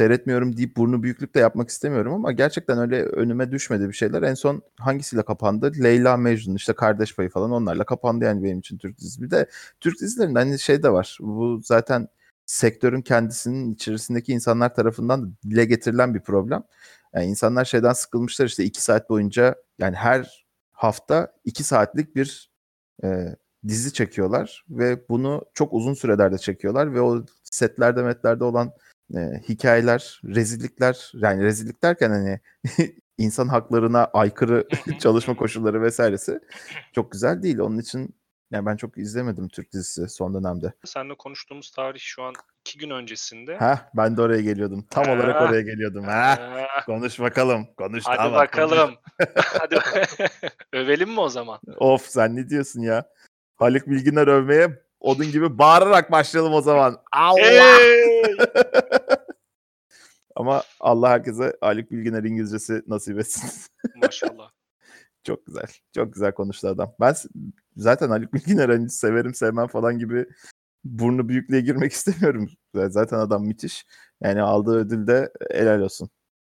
seyretmiyorum deyip burnu büyüklük de yapmak istemiyorum ama gerçekten öyle önüme düşmedi bir şeyler. En son hangisiyle kapandı? Leyla Mecnun işte Kardeş Payı falan onlarla kapandı yani benim için Türk dizisi. Bir de Türk dizilerinde hani şey de var. Bu zaten sektörün kendisinin içerisindeki insanlar tarafından dile getirilen bir problem. Yani insanlar şeyden sıkılmışlar işte iki saat boyunca yani her hafta iki saatlik bir e, dizi çekiyorlar ve bunu çok uzun sürelerde çekiyorlar ve o setlerde metlerde olan e, hikayeler, rezillikler yani rezillik derken hani insan haklarına aykırı çalışma koşulları vesairesi çok güzel değil. Onun için yani ben çok izlemedim Türk dizisi son dönemde. Seninle konuştuğumuz tarih şu an iki gün öncesinde. Ha ben de oraya geliyordum. Tam Ha. olarak oraya geliyordum. Ha. Ah, Konuş bakalım. Konuş. hadi tamam, bakalım. hadi Övelim mi o zaman? konuş. Of sen ne diyorsun ya? Haluk Bilginer övmeye odun gibi bağırarak başlayalım o zaman. Allah! Hey! Ama Allah herkese Haluk Bilginer İngilizcesi nasip etsin. Maşallah. çok güzel. Çok güzel konuştu adam. Ben zaten Haluk Bilginer hani severim sevmem falan gibi burnu büyüklüğe girmek istemiyorum. Zaten adam müthiş. Yani aldığı ödül de helal olsun.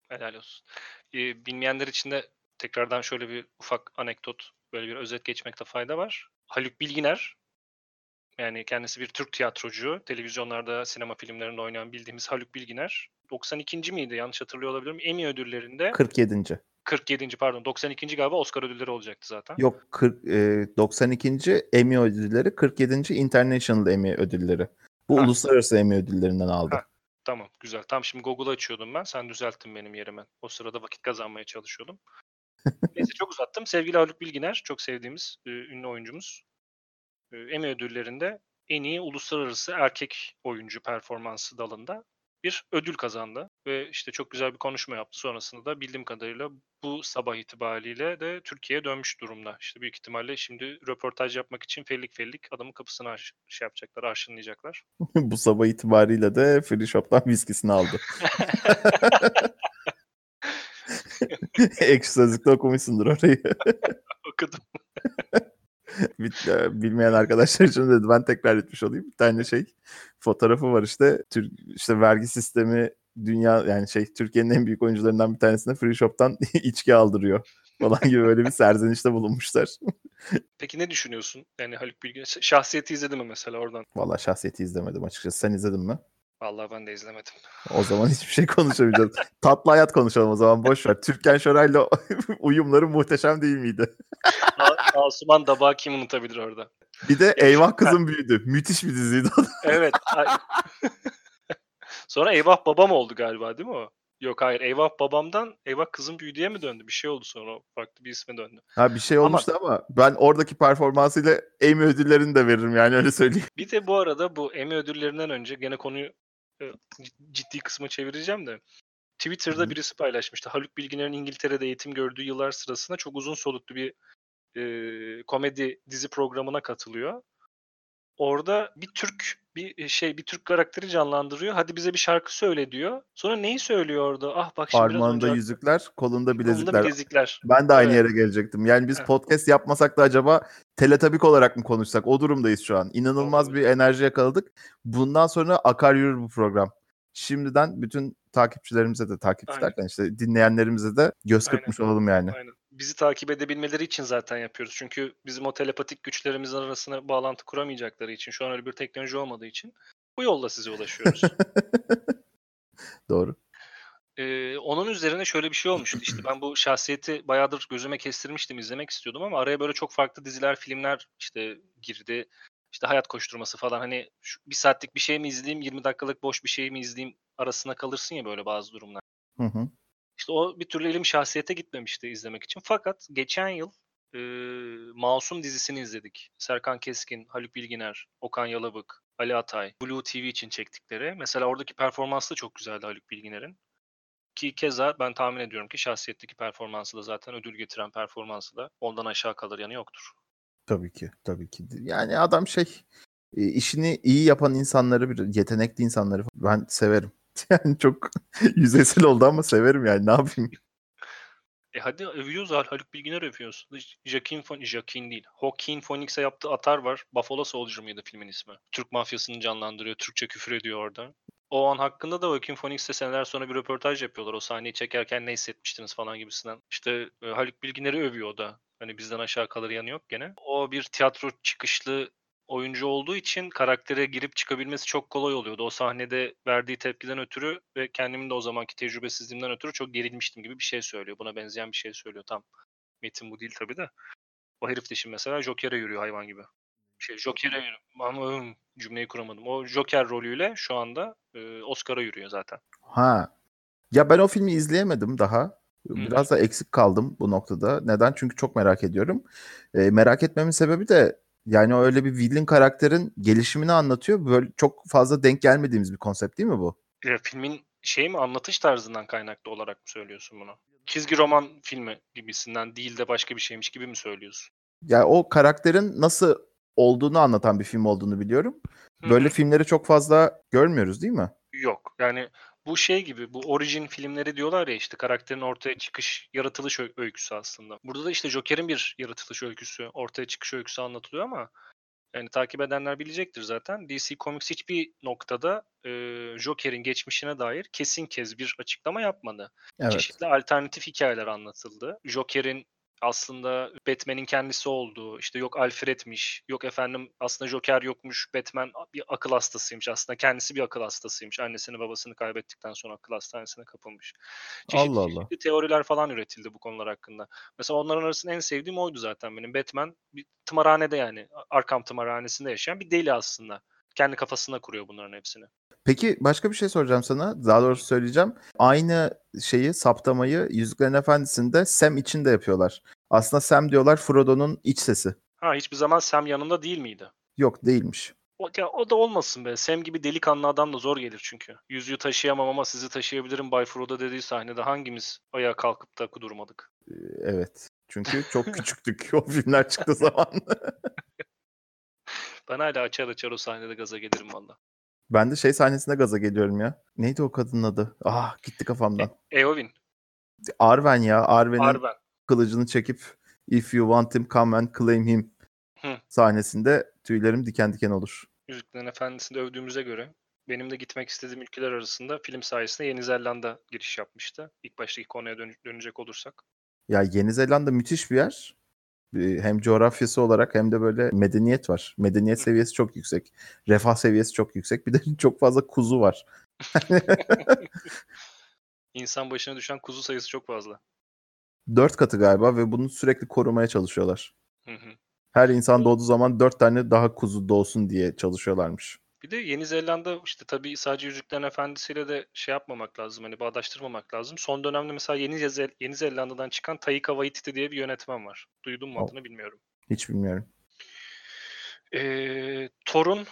Helal olsun. Ee, bilmeyenler için de tekrardan şöyle bir ufak anekdot, böyle bir özet geçmekte fayda var. Haluk Bilginer, yani kendisi bir Türk tiyatrocu, televizyonlarda, sinema filmlerinde oynayan bildiğimiz Haluk Bilginer. 92. miydi yanlış hatırlıyor olabilirim. Emmy ödüllerinde 47. 47. pardon 92. galiba Oscar ödülleri olacaktı zaten. Yok 40, e, 92. Emmy ödülleri, 47. International Emmy ödülleri. Bu Ha. uluslararası Emmy ödüllerinden aldı. Ha. Tamam güzel. Tam şimdi Google'ı açıyordum ben. Sen düzelttin benim yerime. O sırada vakit kazanmaya çalışıyordum. Neyse çok uzattım. Sevgili Haluk Bilginer, çok sevdiğimiz e, ünlü oyuncumuz. E, Emmy ödüllerinde en iyi uluslararası erkek oyuncu performansı dalında bir ödül kazandı. Ve işte çok güzel bir konuşma yaptı. Sonrasında da bildiğim kadarıyla bu sabah itibariyle de Türkiye'ye dönmüş durumda. İşte büyük ihtimalle şimdi röportaj yapmak için fellik fellik adamın kapısını aş- şey yapacaklar, arşınlayacaklar. Bu sabah itibariyle de Free Shop'tan viskisini aldı. Ekşi Sözlük'te okumuşsundur orayı. Okudum. E, Bilmeyen arkadaşlar için dedi ben tekrar etmiş olayım. Bir tane şey fotoğrafı var işte. Türk işte vergi sistemi dünya yani şey Türkiye'nin en büyük oyuncularından bir tanesine Free Shop'tan içki aldırıyor falan gibi böyle bir serzenişte bulunmuşlar. Peki ne düşünüyorsun? Yani Haluk Bilginer şahsiyeti izledin mi mesela oradan? Valla şahsiyeti izlemedim açıkçası. Sen izledin mi? Vallahi ben de izlemedim. O zaman hiçbir şey konuşamayacağız. Tatlı hayat konuşalım o zaman boş ver. Türkan Şoray'la uyumları muhteşem değil miydi? Asuman Dabağı kim unutabilir orada? Bir de Eyvah Kızım Büyüdü. Müthiş bir diziydi o da. Evet. Sonra Eyvah Babam oldu galiba değil mi o? Yok hayır Eyvah Babam'dan Eyvah Kızım Büyüdü'ye mi döndü? Bir şey oldu sonra farklı bir isme döndü. Ha bir şey olmuştu ama ben oradaki performansıyla Emmy ödüllerini de veririm yani öyle söyleyeyim. Bir de bu arada bu Emmy ödüllerinden önce gene konuyu e, ciddi kısma çevireceğim de. Twitter'da Hı. birisi paylaşmıştı. Haluk Bilginer'in İngiltere'de eğitim gördüğü yıllar sırasında çok uzun soluklu bir e, komedi dizi programına katılıyor. Orada bir Türk bir şey bir Türk karakteri canlandırıyor. Hadi bize bir şarkı söyle diyor. Sonra neyi söylüyor orada? Ah bak şimdi Parmağında önce yüzükler, kolunda kolunda bilezikler. bilezikler. Ben de aynı Evet. yere gelecektim. Yani biz Evet. podcast yapmasak da acaba teletabik olarak mı konuşsak? O durumdayız şu an. İnanılmaz Olabilir. bir enerji yakaladık. Bundan sonra akar yürür bu program. Şimdiden bütün takipçilerimize de takipçi Aynen. derken işte dinleyenlerimize de göz Aynen. kırpmış olalım yani. Aynen. Bizi takip edebilmeleri için zaten yapıyoruz. Çünkü bizim o telepatik güçlerimizin arasına bağlantı kuramayacakları için, şu an öyle bir teknoloji olmadığı için bu yolla size ulaşıyoruz. Doğru. Ee, onun üzerine şöyle bir şey olmuştu. İşte ben bu şahsiyeti bayağıdır gözüme kestirmiştim, izlemek istiyordum ama araya böyle çok farklı diziler, filmler işte girdi. İşte hayat koşturması falan hani şu bir saatlik bir şey mi izleyeyim, 20 dakikalık boş bir şey mi izleyeyim arasına kalırsın ya böyle bazı durumlar. Hı hı. İşte o bir türlü elim şahsiyete gitmemişti izlemek için. Fakat geçen yıl e, Masum dizisini izledik. Serkan Keskin, Haluk Bilginer, Okan Yalabık, Ali Atay, Blue TV için çektikleri. Mesela oradaki performansı da çok güzeldi Haluk Bilginer'in. Ki keza ben tahmin ediyorum ki şahsiyetteki performansı da zaten ödül getiren performansı da ondan aşağı kalır yanı yoktur. Tabii ki. Tabii ki. Yani adam şey e, işini iyi yapan insanları bir yetenekli insanları ben severim. Yani çok yüzeysel oldu ama severim yani ne yapayım. E hadi övüyoruz Hal- Haluk Bilginer övüyoruz. Joaquin Phoenix, Joaquin değil. Joaquin Phoenix'e yaptığı atar var. Buffalo Soldier mıydı filmin ismi? Türk mafyasını canlandırıyor. Türkçe küfür ediyor orada. O an hakkında da Joaquin Phoenix'le seneler sonra bir röportaj yapıyorlar. O sahneyi çekerken ne hissetmiştiniz falan gibisinden. İşte e, Haluk Bilginer'i övüyor o da. Hani bizden aşağı kalır yanı yok gene. O bir tiyatro çıkışlı oyuncu olduğu için karaktere girip çıkabilmesi çok kolay oluyordu. O sahnede verdiği tepkiden ötürü ve kendimin de o zamanki tecrübesizliğimden ötürü çok gerilmiştim gibi bir şey söylüyor. Buna benzeyen bir şey söylüyor tam. Metin bu değil tabii de. O herif de şimdi mesela Joker'e yürüyor hayvan gibi. Şey Joker'e yürüyor. Ama cümleyi kuramadım. O Joker rolüyle şu anda e, Oscar'a yürüyor zaten. Ha. Ya ben o filmi izleyemedim daha. Biraz da eksik kaldım bu noktada. Neden? Çünkü çok merak ediyorum. E, merak etmemin sebebi de yani öyle bir villain karakterin gelişimini anlatıyor. Böyle çok fazla denk gelmediğimiz bir konsept değil mi bu? E, filmin şey mi anlatış tarzından kaynaklı olarak mı söylüyorsun bunu? Çizgi roman filmi gibisinden değil de başka bir şeymiş gibi mi söylüyorsun? Ya o karakterin nasıl olduğunu anlatan bir film olduğunu biliyorum. Böyle hı. filmleri çok fazla görmüyoruz değil mi? Yok. Yani Bu şey gibi, bu origin filmleri diyorlar ya işte karakterin ortaya çıkış, yaratılış öyküsü aslında. Burada da işte Joker'in bir yaratılış öyküsü, ortaya çıkış öyküsü anlatılıyor ama yani takip edenler bilecektir zaten. DC Comics hiçbir noktada e, Joker'in geçmişine dair kesin kez bir açıklama yapmadı. Evet. Çeşitli alternatif hikayeler anlatıldı. Joker'in aslında Batman'in kendisi olduğu, işte yok Alfred'miş, yok efendim aslında Joker yokmuş, Batman bir akıl hastasıymış. Aslında kendisi bir akıl hastasıymış. Annesini babasını kaybettikten sonra akıl hastanesine kapılmış. Çeşitli, Allah Allah. çeşitli teoriler falan üretildi bu konular hakkında. Mesela onların arasında en sevdiğim oydu zaten benim. Batman bir tımarhanede yani Arkham tımarhanesinde yaşayan bir deli aslında. Kendi kafasında kuruyor bunların hepsini. Peki başka bir şey soracağım sana. Daha doğrusu söyleyeceğim. Aynı şeyi, saptamayı Yüzüklerin Efendisi'nde Sam için de yapıyorlar. Aslında Sam diyorlar Frodo'nun iç sesi. Ha hiçbir zaman Sam yanında değil miydi? Yok değilmiş. O, ya, o da olmasın be. Sam gibi delikanlı adam da zor gelir çünkü. Yüzüğü taşıyamam ama sizi taşıyabilirim Bay Frodo dediği sahnede hangimiz ayağa kalkıp da kudurmadık? Ee, Evet. Çünkü çok küçüktük o filmler çıktığı zaman. Ben hala açar açar o sahnede gaza gelirim valla. Ben de şey sahnesinde gaza geliyorum ya. Neydi o kadının adı? Ah gitti kafamdan. Eowyn, Arwen ya. Arwen'in Arwen. kılıcını çekip If you want him come and claim him Hı. sahnesinde tüylerim diken diken olur. Yüzüklerin Efendisi'nde övdüğümüze göre benim de gitmek istediğim ülkeler arasında film sayesinde Yeni Zelanda giriş yapmıştı. İlk baştaki konuya dön- dönecek olursak. Ya Yeni Zelanda müthiş bir yer. Hem coğrafyası olarak hem de böyle medeniyet var. Medeniyet seviyesi çok yüksek. Refah seviyesi çok yüksek. Bir de çok fazla kuzu var. İnsan başına düşen kuzu sayısı çok fazla. Dört katı galiba ve bunu sürekli korumaya çalışıyorlar. Hı hı. Her insan doğduğu zaman dört tane daha kuzu doğsun diye çalışıyorlarmış. Bir de Yeni Zelanda işte tabii sadece Yüzüklerin Efendisi'yle de şey yapmamak lazım. Hani bağdaştırmamak lazım. Son dönemde mesela Yeni, Zel- Yeni Zelanda'dan çıkan Taika Waititi diye bir yönetmen var. Duydun mu adını bilmiyorum. Hiç bilmiyorum. Ee, Thor'un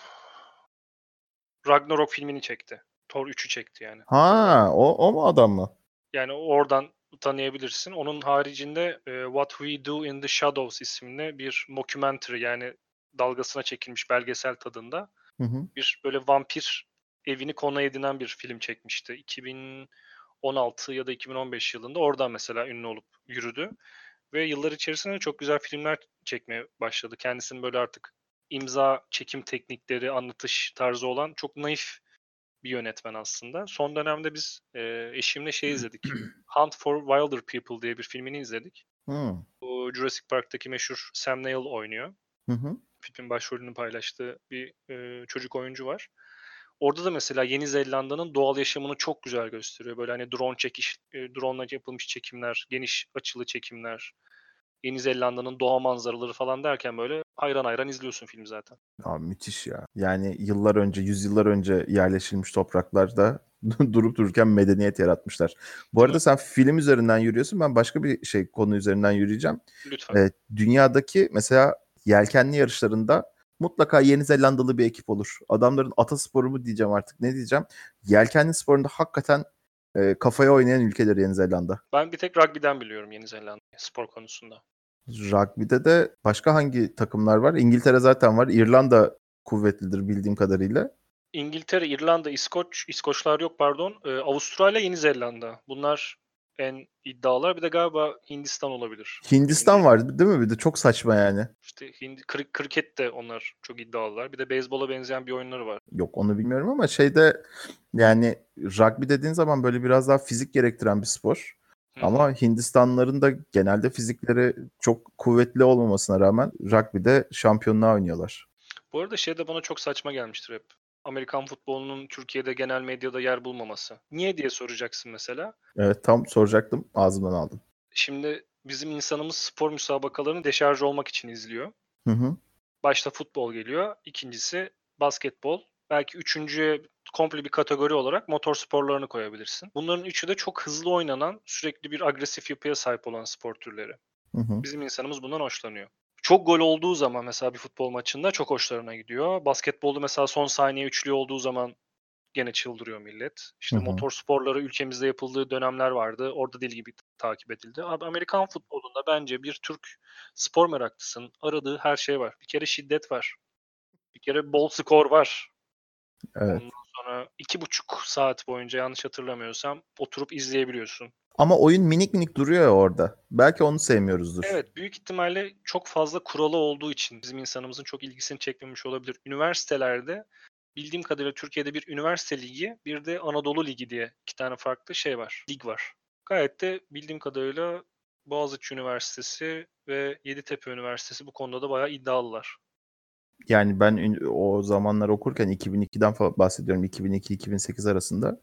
Ragnarok filmini çekti. Thor 3'ü çekti yani. Ha, o, o mu adam mı? Yani oradan tanıyabilirsin. Onun haricinde e, What We Do in the Shadows isimli bir mockumentary yani dalgasına çekilmiş belgesel tadında Hı hı. bir böyle vampir evini konu edinen bir film çekmişti. 2016 ya da 2015 yılında oradan mesela ünlü olup yürüdü. Ve yıllar içerisinde çok güzel filmler çekmeye başladı. Kendisinin böyle artık imza çekim teknikleri, anlatış tarzı olan çok naif bir yönetmen aslında. Son dönemde biz e, eşimle şey izledik. Hunt for Wilder People diye bir filmini izledik. Hı. Bu Jurassic Park'taki meşhur Sam Neill oynuyor Hı hı. Filmin başrolünü paylaştığı bir e, çocuk oyuncu var. Orada da mesela Yeni Zelanda'nın doğal yaşamını çok güzel gösteriyor. Böyle hani drone çekiş, e, drone'la yapılmış çekimler, geniş açılı çekimler, Yeni Zelanda'nın doğa manzaraları falan derken böyle hayran hayran izliyorsun film zaten. Abi müthiş ya. Yani yıllar önce, yüzyıllar önce yerleşilmiş topraklarda durup dururken medeniyet yaratmışlar. Bu arada sen film üzerinden yürüyorsun. Ben başka bir şey konu üzerinden yürüyeceğim. Lütfen. Ee, dünyadaki mesela yelkenli yarışlarında mutlaka Yeni Zelandalı bir ekip olur. Adamların atasporu mu diyeceğim artık ne diyeceğim. Yelkenli sporunda hakikaten e, kafaya oynayan ülkeler Yeni Zelanda. Ben bir tek rugby'den biliyorum Yeni Zelanda spor konusunda. Rugby'de de başka hangi takımlar var? İngiltere zaten var. İrlanda kuvvetlidir bildiğim kadarıyla. İngiltere, İrlanda, İskoç, İskoçlar yok pardon. Ee, Avustralya, Yeni Zelanda. Bunlar en iddialar. Bir de galiba Hindistan olabilir. Hindistan Emin var değil mi? Bir de çok saçma yani. İşte Hindi, kri- kriket de onlar çok iddialılar. Bir de beyzbola benzeyen bir oyunları var. Yok onu bilmiyorum ama şeyde yani rugby dediğin zaman böyle biraz daha fizik gerektiren bir spor. Hı. Ama Hindistanlıların da genelde fizikleri çok kuvvetli olmamasına rağmen rugby'de şampiyonluğa oynuyorlar. Bu arada şey de bana çok saçma gelmiştir hep. Amerikan futbolunun Türkiye'de genel medyada yer bulmaması. Niye diye soracaksın mesela. Evet tam soracaktım ağzımdan aldım. Şimdi bizim insanımız spor müsabakalarını deşarj olmak için izliyor. Hı hı. Başta futbol geliyor. İkincisi basketbol. Belki üçüncüye komple bir kategori olarak motor sporlarını koyabilirsin. Bunların üçü de çok hızlı oynanan, sürekli bir agresif yapıya sahip olan spor türleri. Hı hı. Bizim insanımız bundan hoşlanıyor. Çok gol olduğu zaman mesela bir futbol maçında çok hoşlarına gidiyor. Basketbolda mesela son saniye üçlü olduğu zaman gene çıldırıyor millet. İşte motor sporları ülkemizde yapıldığı dönemler vardı. Orada deli gibi takip edildi. Abi Amerikan futbolunda bence bir Türk spor meraklısının aradığı her şey var. Bir kere şiddet var. Bir kere bol skor var. Evet. Ondan sonra iki buçuk saat boyunca yanlış hatırlamıyorsam oturup izleyebiliyorsun. Ama oyun minik minik duruyor ya orada. Belki onu sevmiyoruzdur. Evet büyük ihtimalle çok fazla kuralı olduğu için bizim insanımızın çok ilgisini çekmemiş olabilir. Üniversitelerde bildiğim kadarıyla Türkiye'de bir üniversite ligi bir de Anadolu Ligi diye iki tane farklı şey var. Lig var. Gayet de bildiğim kadarıyla Boğaziçi Üniversitesi ve Yeditepe Üniversitesi bu konuda da bayağı iddialılar. Yani ben o zamanlar okurken 2002'den fa- bahsediyorum. 2002-2008 arasında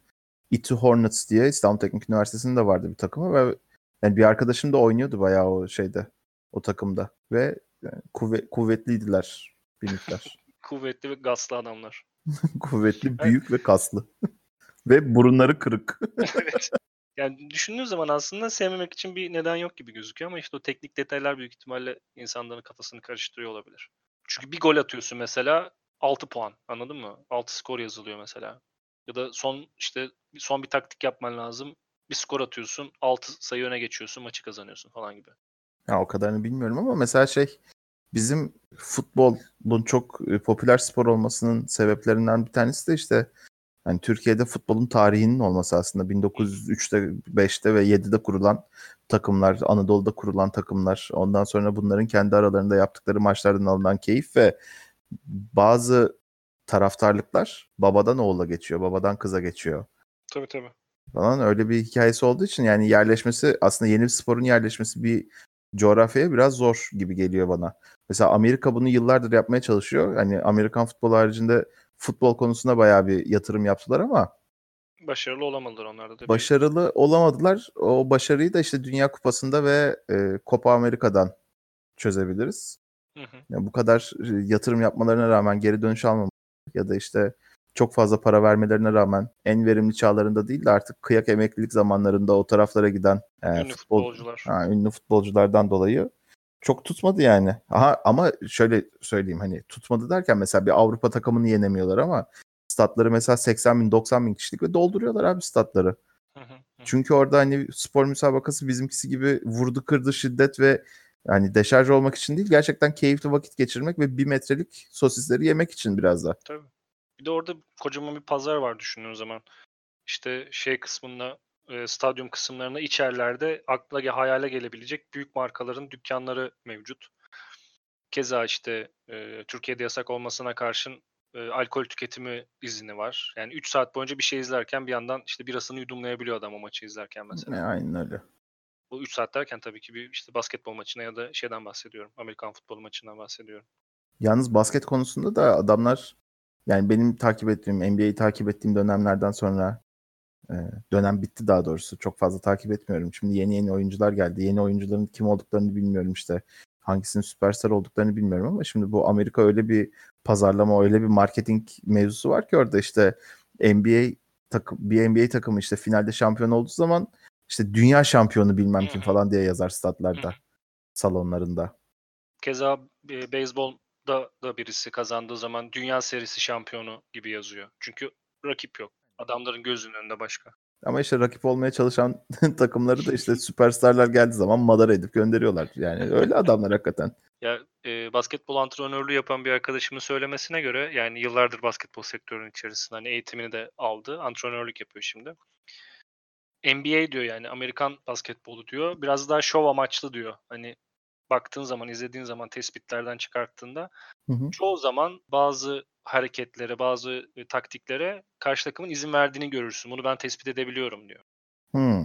Itu Hornets diye İstanbul Teknik Üniversitesi'nde vardı bir takımı ve yani bir arkadaşım da oynuyordu bayağı o şeyde o takımda ve yani kuvve- kuvvetliydiler bir miktar. Kuvvetli ve gaslı adamlar. Kuvvetli, büyük ve kaslı. ve burunları kırık. evet. Yani düşündüğün zaman aslında sevmemek için bir neden yok gibi gözüküyor ama işte o teknik detaylar büyük ihtimalle insanların kafasını karıştırıyor olabilir. Çünkü bir gol atıyorsun mesela 6 puan anladın mı? 6 skor yazılıyor mesela. Ya da son işte son bir taktik yapman lazım. Bir skor atıyorsun 6 sayı öne geçiyorsun maçı kazanıyorsun falan gibi. Ya o kadarını bilmiyorum ama mesela şey bizim futbolun çok e, popüler spor olmasının sebeplerinden bir tanesi de işte yani Türkiye'de futbolun tarihinin olması aslında 1903'te, 5'te ve 7'de kurulan takımlar, Anadolu'da kurulan takımlar, ondan sonra bunların kendi aralarında yaptıkları maçlardan alınan keyif ve bazı taraftarlıklar babadan oğula geçiyor, babadan kıza geçiyor Tabii tabii. falan öyle bir hikayesi olduğu için yani yerleşmesi aslında yeni bir sporun yerleşmesi bir coğrafyaya biraz zor gibi geliyor bana. Mesela Amerika bunu yıllardır yapmaya çalışıyor. Hani Amerikan futbol haricinde futbol konusunda bayağı bir yatırım yaptılar ama Başarılı olamadılar onlar da. başarılı olamadılar. O başarıyı da işte Dünya Kupası'nda ve e, Copa Amerika'dan çözebiliriz. Hı hı. Yani bu kadar e, yatırım yapmalarına rağmen geri dönüş almamaları ya da işte çok fazla para vermelerine rağmen en verimli çağlarında değil de artık kıyak emeklilik zamanlarında o taraflara giden e, Ünlü futbol, futbolcular. ha, ünlü futbolculardan dolayı çok tutmadı yani. Aha, ama şöyle söyleyeyim hani tutmadı derken mesela bir Avrupa takımını yenemiyorlar ama statları mesela 80 bin 90 bin kişilik ve dolduruyorlar abi statları. Hı hı hı. Çünkü orada hani spor müsabakası bizimkisi gibi vurdu kırdı şiddet ve yani deşarj olmak için değil gerçekten keyifli vakit geçirmek ve bir metrelik sosisleri yemek için biraz da. Tabii. Bir de orada kocaman bir pazar var düşündüğün zaman. İşte şey kısmında, e, stadyum kısımlarında içerilerde akla hayale gelebilecek büyük markaların dükkanları mevcut. Keza işte e, Türkiye'de yasak olmasına karşın e, alkol tüketimi izni var. Yani 3 saat boyunca bir şey izlerken bir yandan işte birasını yudumlayabiliyor adam o maçı izlerken mesela. E, aynen öyle. Bu 3 saat derken tabii ki bir işte basketbol maçına ya da şeyden bahsediyorum. Amerikan futbol maçından bahsediyorum. Yalnız basket konusunda da adamlar yani benim takip ettiğim NBA'yi takip ettiğim dönemlerden sonra e, dönem bitti daha doğrusu. Çok fazla takip etmiyorum. Şimdi yeni yeni oyuncular geldi. Yeni oyuncuların kim olduklarını bilmiyorum işte. Hangisinin süperstar olduklarını bilmiyorum ama şimdi bu Amerika öyle bir pazarlama, öyle bir marketing mevzusu var ki orada işte NBA takım bir NBA takımı işte finalde şampiyon olduğu zaman işte dünya şampiyonu bilmem Hı kim falan diye yazar statlarda, Hı hı. salonlarında. Keza e, beyzbolda da birisi kazandığı zaman dünya serisi şampiyonu gibi yazıyor. Çünkü rakip yok. Adamların gözünün önünde başka. Ama işte rakip olmaya çalışan takımları da işte süperstarlar geldiği zaman madara edip gönderiyorlar. Yani öyle adamlar hakikaten. Ya e, basketbol antrenörlüğü yapan bir arkadaşımın söylemesine göre yani yıllardır basketbol sektörünün içerisinde hani eğitimini de aldı. Antrenörlük yapıyor şimdi. NBA diyor yani Amerikan basketbolu diyor. Biraz daha şov amaçlı diyor. Hani baktığın zaman, izlediğin zaman tespitlerden çıkarttığında Hı hı. çoğu zaman bazı hareketlere, bazı e, taktiklere karşı takımın izin verdiğini görürsün. Bunu ben tespit edebiliyorum diyor. Hmm.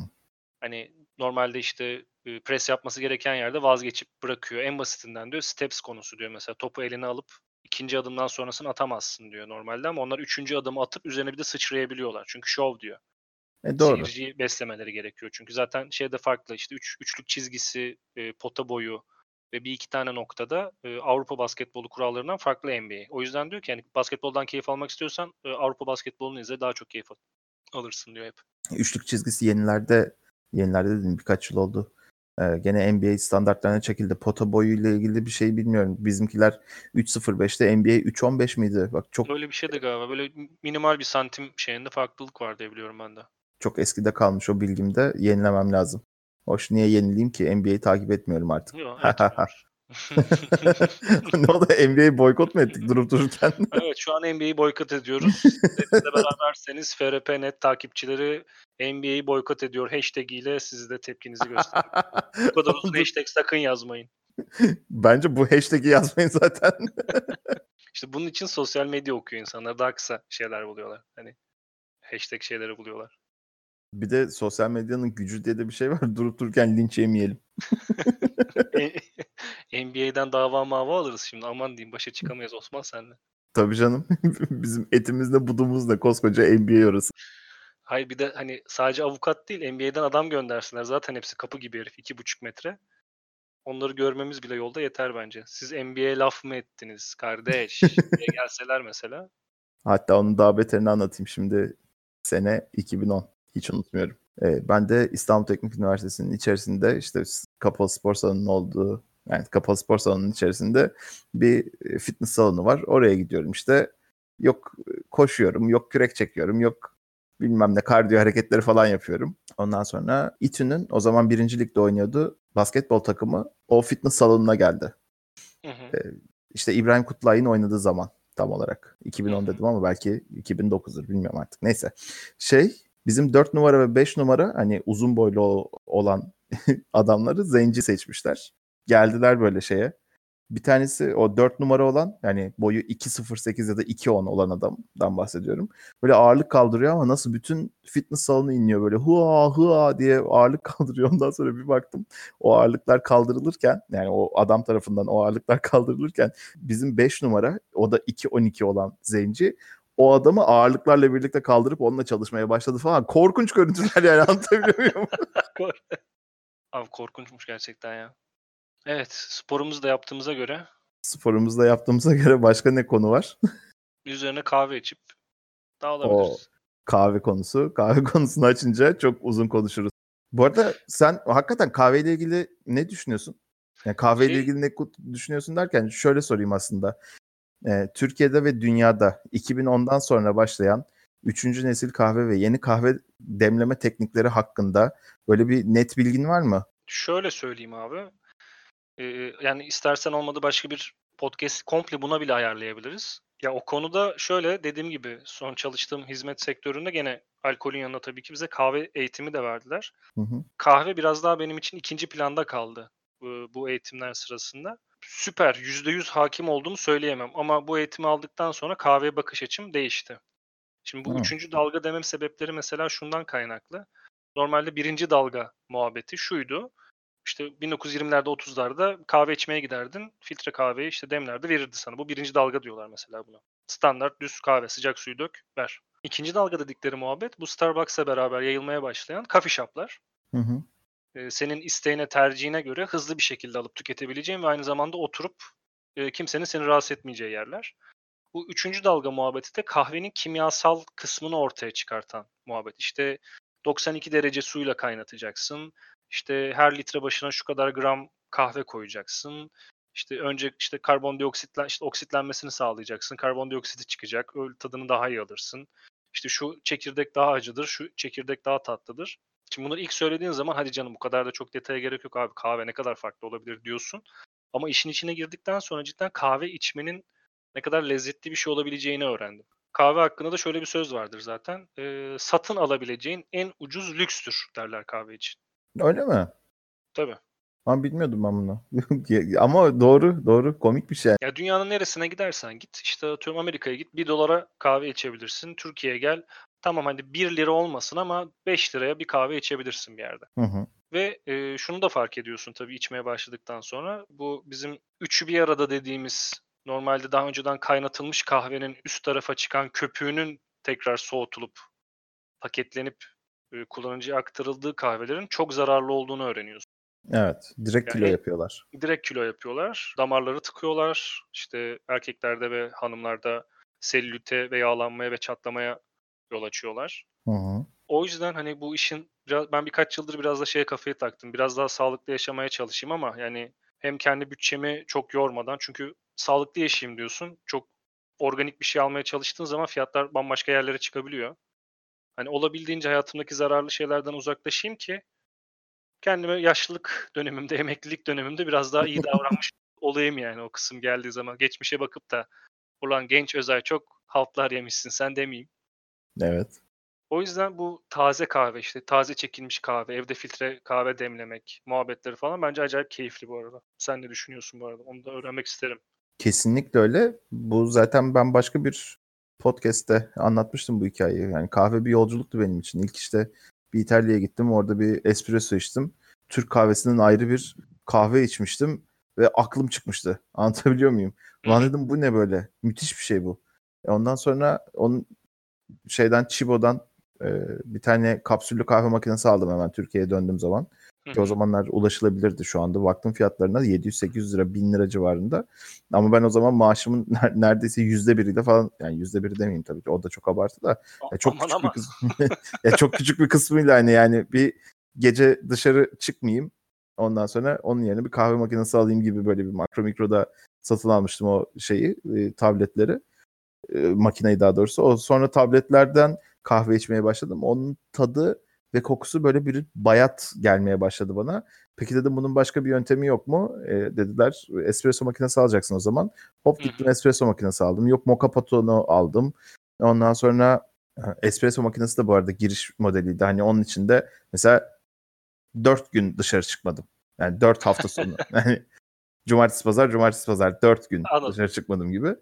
Hani normalde işte e, pres yapması gereken yerde vazgeçip bırakıyor. En basitinden diyor steps konusu diyor mesela topu eline alıp ikinci adımdan sonrasını atamazsın diyor normalde ama onlar üçüncü adımı atıp üzerine bir de sıçrayabiliyorlar. Çünkü şov diyor. E doğru. Seyirciyi beslemeleri gerekiyor. Çünkü zaten şeyde farklı işte üç, üçlük çizgisi, e, pota boyu ve bir iki tane noktada e, Avrupa basketbolu kurallarından farklı NBA. O yüzden diyor ki yani basketboldan keyif almak istiyorsan e, Avrupa basketbolunu izle daha çok keyif al- alırsın diyor hep. Üçlük çizgisi yenilerde yenilerde dedim birkaç yıl oldu. Ee, gene NBA standartlarına çekildi. Pota boyuyla ilgili bir şey bilmiyorum. Bizimkiler 3.05'te NBA 3.15 miydi? Bak çok Öyle bir şeydi galiba. Böyle minimal bir santim şeyinde farklılık var diye biliyorum ben de. Çok eskide kalmış o bilgimde. Yenilemem lazım. Hoş niye yenileyim ki? NBA'yi takip etmiyorum artık. Yok, ne oldu? NBA boykot mu ettik durup dururken? evet şu an NBA'yi boykot ediyoruz. Sizle beraberseniz FRP.net takipçileri NBA'yi boykot ediyor hashtag ile siz de tepkinizi gösterin. Bu kadar uzun hashtag sakın yazmayın. Bence bu hashtag'i yazmayın zaten. İşte bunun için sosyal medya okuyor insanlar. Daha kısa şeyler buluyorlar. Hani hashtag şeyleri buluyorlar. Bir de sosyal medyanın gücü diye de bir şey var. Durup dururken linç yemeyelim. NBA'den dava mava alırız şimdi. Aman diyeyim başa çıkamayız Osman senle. Tabii canım. Bizim etimizde budumuzda koskoca NBA orası. Hayır bir de hani sadece avukat değil NBA'den adam göndersinler. Zaten hepsi kapı gibi herif. iki buçuk metre. Onları görmemiz bile yolda yeter bence. Siz NBA laf mı ettiniz kardeş diye gelseler mesela. Hatta onun daha beterini anlatayım şimdi. Sene 2010. Hiç unutmuyorum. Ee, ben de İstanbul Teknik Üniversitesi'nin içerisinde işte kapalı spor salonunun olduğu yani kapalı spor salonunun içerisinde bir fitness salonu var. Oraya gidiyorum işte. Yok koşuyorum, yok kürek çekiyorum, yok bilmem ne kardiyo hareketleri falan yapıyorum. Ondan sonra İTÜ'nün o zaman birinci ligde oynuyordu basketbol takımı o fitness salonuna geldi. Hı hı. Ee, işte İbrahim Kutlay'ın oynadığı zaman tam olarak. 2010 dedim ama belki 2009'dur bilmiyorum artık. Neyse. Şey bizim 4 numara ve 5 numara hani uzun boylu olan adamları zenci seçmişler. Geldiler böyle şeye bir tanesi o 4 numara olan yani boyu 2.08 ya da 2.10 olan adamdan bahsediyorum. Böyle ağırlık kaldırıyor ama nasıl bütün fitness salonu inliyor böyle hua hua diye ağırlık kaldırıyor. Ondan sonra bir baktım o ağırlıklar kaldırılırken yani o adam tarafından o ağırlıklar kaldırılırken bizim 5 numara o da 2.12 olan zenci o adamı ağırlıklarla birlikte kaldırıp onunla çalışmaya başladı falan. Korkunç görüntüler yani anlatabiliyor muyum? Abi korkunçmuş gerçekten ya. Evet, sporumuzu da yaptığımıza göre Sporumuzu da yaptığımıza göre başka ne konu var? üzerine kahve içip dağılabiliriz. kahve konusu. Kahve konusunu açınca çok uzun konuşuruz. Bu arada sen hakikaten kahveyle ilgili ne düşünüyorsun? Yani kahveyle Şey- ilgili ne düşünüyorsun derken şöyle sorayım aslında. Ee, Türkiye'de ve dünyada 2010'dan sonra başlayan 3. nesil kahve ve yeni kahve demleme teknikleri hakkında böyle bir net bilgin var mı? Şöyle söyleyeyim abi. Ee, yani istersen olmadı başka bir podcast komple buna bile ayarlayabiliriz. Ya o konuda şöyle dediğim gibi son çalıştığım hizmet sektöründe gene alkolün yanında tabii ki bize kahve eğitimi de verdiler. Hı hı. Kahve biraz daha benim için ikinci planda kaldı bu, bu eğitimler sırasında. Süper, %100 hakim olduğumu söyleyemem ama bu eğitimi aldıktan sonra kahveye bakış açım değişti. Şimdi bu Hı. üçüncü dalga demem sebepleri mesela şundan kaynaklı. Normalde birinci dalga muhabbeti şuydu işte 1920'lerde 30'larda kahve içmeye giderdin. Filtre kahveyi işte demlerde verirdi sana. Bu birinci dalga diyorlar mesela buna. Standart düz kahve sıcak suyu dök ver. İkinci dalga dedikleri muhabbet bu Starbucks'a beraber yayılmaya başlayan coffee shop'lar. Hı hı. Senin isteğine tercihine göre hızlı bir şekilde alıp tüketebileceğin ve aynı zamanda oturup kimsenin seni rahatsız etmeyeceği yerler. Bu üçüncü dalga muhabbeti de kahvenin kimyasal kısmını ortaya çıkartan muhabbet. İşte 92 derece suyla kaynatacaksın. İşte her litre başına şu kadar gram kahve koyacaksın. İşte önce işte karbondioksitlen işte oksitlenmesini sağlayacaksın. Karbondioksiti çıkacak. Öyle tadını daha iyi alırsın. İşte şu çekirdek daha acıdır, şu çekirdek daha tatlıdır. Şimdi bunları ilk söylediğin zaman hadi canım bu kadar da çok detaya gerek yok abi kahve ne kadar farklı olabilir diyorsun. Ama işin içine girdikten sonra cidden kahve içmenin ne kadar lezzetli bir şey olabileceğini öğrendim. Kahve hakkında da şöyle bir söz vardır zaten. E, satın alabileceğin en ucuz lükstür derler kahve için. Öyle mi? Tabii. Ben bilmiyordum ben bunu. Ama doğru, doğru. Komik bir şey. Ya dünyanın neresine gidersen git. işte atıyorum Amerika'ya git. 1 dolara kahve içebilirsin. Türkiye'ye gel. Tamam hani 1 lira olmasın ama 5 liraya bir kahve içebilirsin bir yerde. Hı hı. Ve e, şunu da fark ediyorsun tabii içmeye başladıktan sonra. Bu bizim üçü bir arada dediğimiz normalde daha önceden kaynatılmış kahvenin üst tarafa çıkan köpüğünün tekrar soğutulup paketlenip e, kullanıcıya aktarıldığı kahvelerin çok zararlı olduğunu öğreniyorsun. Evet, direkt yani, kilo yapıyorlar. Direkt kilo yapıyorlar. Damarları tıkıyorlar. İşte erkeklerde ve hanımlarda selülite ve yağlanmaya ve çatlamaya yol açıyorlar. Hı hı. O yüzden hani bu işin biraz, ben birkaç yıldır biraz da şeye kafayı taktım. Biraz daha sağlıklı yaşamaya çalışayım ama yani hem kendi bütçemi çok yormadan çünkü sağlıklı yaşayayım diyorsun. Çok organik bir şey almaya çalıştığın zaman fiyatlar bambaşka yerlere çıkabiliyor. Hani olabildiğince hayatımdaki zararlı şeylerden uzaklaşayım ki kendime yaşlılık dönemimde, emeklilik dönemimde biraz daha iyi davranmış olayım yani o kısım geldiği zaman. Geçmişe bakıp da ulan genç Özay çok haltlar yemişsin sen demeyeyim. Evet. O yüzden bu taze kahve işte taze çekilmiş kahve, evde filtre kahve demlemek, muhabbetleri falan bence acayip keyifli bu arada. Sen ne düşünüyorsun bu arada? Onu da öğrenmek isterim. Kesinlikle öyle. Bu zaten ben başka bir podcast'te anlatmıştım bu hikayeyi. Yani kahve bir yolculuktu benim için. İlk işte bir İtalya'ya gittim. Orada bir espresso içtim. Türk kahvesinden ayrı bir kahve içmiştim ve aklım çıkmıştı. Anlatabiliyor muyum? Lan dedim bu ne böyle? Müthiş bir şey bu. E ondan sonra onun şeyden Chibo'dan e, bir tane kapsüllü kahve makinesi aldım hemen Türkiye'ye döndüğüm zaman. Ki o zamanlar ulaşılabilirdi şu anda. Baktım fiyatlarına 700-800 lira 1000 lira civarında. Ama ben o zaman maaşımın neredeyse yüzde biriyle falan yani yüzde biri demeyeyim tabii ki o da çok abartı da. Ya çok Aman küçük aman. bir kısmı. ya çok küçük bir kısmıyla hani yani bir gece dışarı çıkmayayım. Ondan sonra onun yerine bir kahve makinesi alayım gibi böyle bir makro mikroda satın almıştım o şeyi e, tabletleri. E, makineyi daha doğrusu. O sonra tabletlerden kahve içmeye başladım. Onun tadı ve kokusu böyle bir bayat gelmeye başladı bana. Peki dedim bunun başka bir yöntemi yok mu? E, dediler espresso makinesi alacaksın o zaman. Hop gittim espresso makinesi aldım. Yok moka patonu aldım. Ondan sonra e, espresso makinesi de bu arada giriş modeliydi. Hani onun içinde mesela 4 gün dışarı çıkmadım. Yani 4 hafta sonu. yani cumartesi pazar cumartesi pazar 4 gün Anladım. dışarı çıkmadım gibi.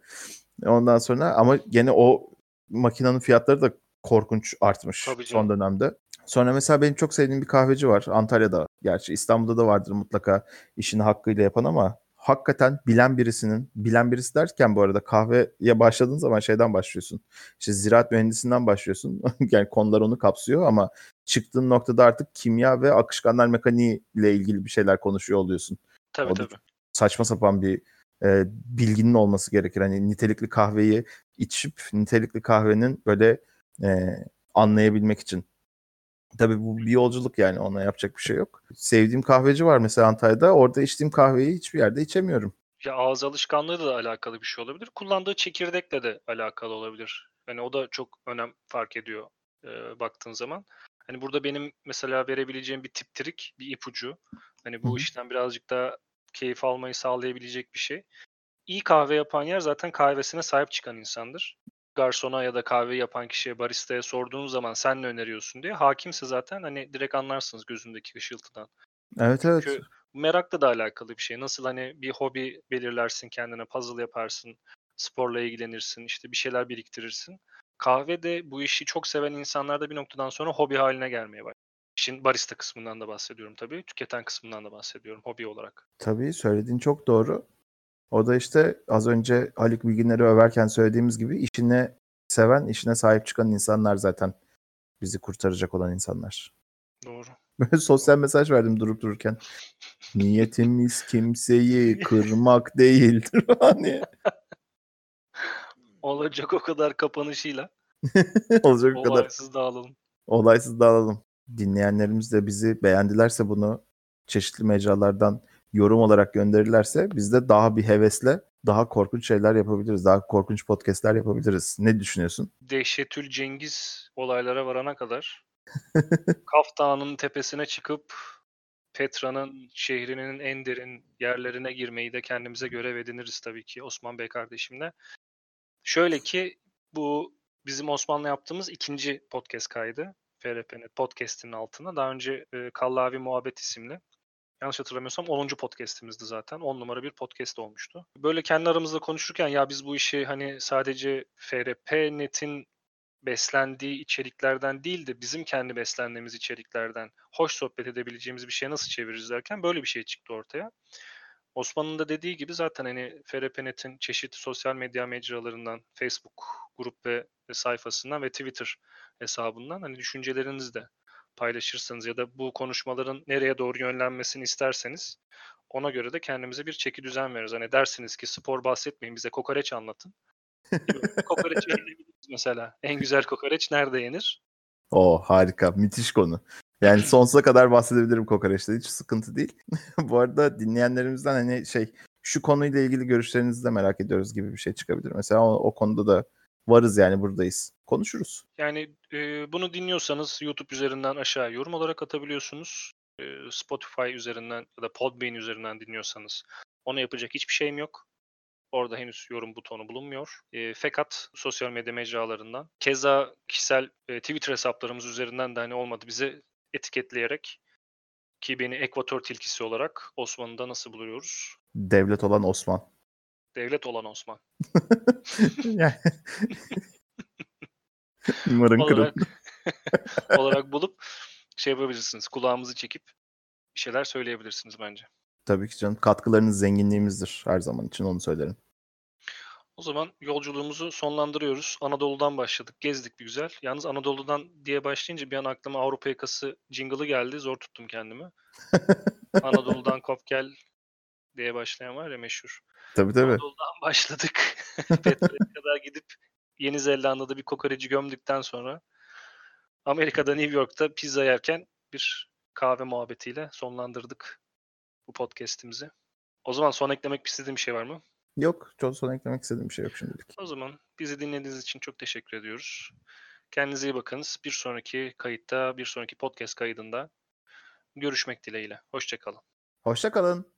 Ondan sonra ama gene o makinenin fiyatları da korkunç artmış son dönemde. Sonra mesela benim çok sevdiğim bir kahveci var. Antalya'da gerçi İstanbul'da da vardır mutlaka işini hakkıyla yapan ama hakikaten bilen birisinin, bilen birisi derken bu arada kahveye başladığın zaman şeyden başlıyorsun. İşte ziraat mühendisinden başlıyorsun. yani konular onu kapsıyor ama çıktığın noktada artık kimya ve akışkanlar mekaniği ile ilgili bir şeyler konuşuyor oluyorsun. Tabii O tabii. saçma sapan bir e, bilginin olması gerekir. Hani nitelikli kahveyi içip nitelikli kahvenin böyle e, anlayabilmek için. Tabii bu bir yolculuk yani ona yapacak bir şey yok. Sevdiğim kahveci var mesela Antalya'da. Orada içtiğim kahveyi hiçbir yerde içemiyorum. Ya ağız alışkanlığı da alakalı bir şey olabilir. Kullandığı çekirdekle de alakalı olabilir. Yani o da çok önem fark ediyor e, baktığın zaman. Hani burada benim mesela verebileceğim bir tip trik, bir ipucu. Hani bu Hı hı. işten birazcık daha keyif almayı sağlayabilecek bir şey. İyi kahve yapan yer zaten kahvesine sahip çıkan insandır. Garsona ya da kahve yapan kişiye, baristaya sorduğun zaman sen ne öneriyorsun diye hakimse zaten hani direkt anlarsınız gözündeki ışıltıdan. Evet evet. Çünkü merakla da alakalı bir şey. Nasıl hani bir hobi belirlersin kendine, puzzle yaparsın, sporla ilgilenirsin, işte bir şeyler biriktirirsin. Kahve de bu işi çok seven insanlarda bir noktadan sonra hobi haline gelmeye başlıyor. İşin barista kısmından da bahsediyorum tabii. Tüketen kısmından da bahsediyorum hobi olarak. Tabii söylediğin çok doğru. O da işte az önce Haluk Bilginer'i överken söylediğimiz gibi işine seven, işine sahip çıkan insanlar zaten bizi kurtaracak olan insanlar. Doğru. Böyle sosyal mesaj verdim durup dururken. Niyetimiz kimseyi kırmak değildir. Hani Olacak o kadar kapanışıyla olacak bu kadar. olaysız dağılalım. Olaysız dağılalım. Dinleyenlerimiz de bizi beğendilerse bunu çeşitli mecralardan yorum olarak gönderirlerse biz de daha bir hevesle daha korkunç şeyler yapabiliriz. Daha korkunç podcastler yapabiliriz. Ne düşünüyorsun? Dehşetül Cengiz olaylara varana kadar Kaf Dağı'nın tepesine çıkıp Petra'nın şehrinin en derin yerlerine girmeyi de kendimize görev ediniriz tabii ki Osman Bey kardeşimle. Şöyle ki bu bizim Osman'la yaptığımız ikinci podcast kaydı. FRP'nin podcast'inin altına. Daha önce e, Kallavi Muhabbet isimli. Yanlış hatırlamıyorsam 10. podcast'imizdi zaten. 10 numara bir podcast olmuştu. Böyle kendi aramızda konuşurken ya biz bu işi hani sadece FRP.net'in beslendiği içeriklerden değil de bizim kendi beslendiğimiz içeriklerden hoş sohbet edebileceğimiz bir şeye nasıl çeviririz derken böyle bir şey çıktı ortaya. Osman'ın da dediği gibi zaten hani FRP.net'in çeşitli sosyal medya mecralarından, Facebook grup ve sayfasından ve Twitter hesabından hani düşüncelerinizi de paylaşırsanız ya da bu konuşmaların nereye doğru yönlenmesini isterseniz ona göre de kendimize bir çeki düzen veririz. Hani dersiniz ki spor bahsetmeyin bize kokoreç anlatın. kokoreç yiyebiliriz mesela. En güzel kokoreç nerede yenir? O harika. Müthiş konu. Yani sonsuza kadar bahsedebilirim kokoreçte. Hiç sıkıntı değil. Bu arada dinleyenlerimizden hani şey şu konuyla ilgili görüşlerinizi de merak ediyoruz gibi bir şey çıkabilir. Mesela o, o konuda da varız yani buradayız. Konuşuruz. Yani e, bunu dinliyorsanız YouTube üzerinden aşağı yorum olarak atabiliyorsunuz. E, Spotify üzerinden ya da Podbean üzerinden dinliyorsanız Ona yapacak hiçbir şeyim yok. Orada henüz yorum butonu bulunmuyor. E, fakat sosyal medya mecralarından keza kişisel e, Twitter hesaplarımız üzerinden de hani olmadı bize etiketleyerek ki beni Ekvator tilkisi olarak Osman'da nasıl buluyoruz? Devlet olan Osman. Devlet olan Osman. Kırıl. olarak, olarak bulup şey yapabilirsiniz. Kulağımızı çekip bir şeyler söyleyebilirsiniz bence. Tabii ki canım. Katkılarınız zenginliğimizdir her zaman için onu söylerim. O zaman yolculuğumuzu sonlandırıyoruz. Anadolu'dan başladık. Gezdik bir güzel. Yalnız Anadolu'dan diye başlayınca bir an aklıma Avrupa yakası jingle'ı geldi. Zor tuttum kendimi. Anadolu'dan kop gel diye başlayan var ya meşhur. Tabii tabii. Anadolu'dan başladık. Petrol'e kadar gidip Yeni Zelanda'da bir kokoreci gömdükten sonra Amerika'da New York'ta pizza yerken bir kahve muhabbetiyle sonlandırdık bu podcast'imizi. O zaman son eklemek istediğim bir şey var mı? Yok. Çok son eklemek istediğim bir şey yok şimdilik. O zaman bizi dinlediğiniz için çok teşekkür ediyoruz. Kendinize iyi bakınız. Bir sonraki kayıtta, bir sonraki podcast kaydında görüşmek dileğiyle. Hoşçakalın. Hoşça kalın.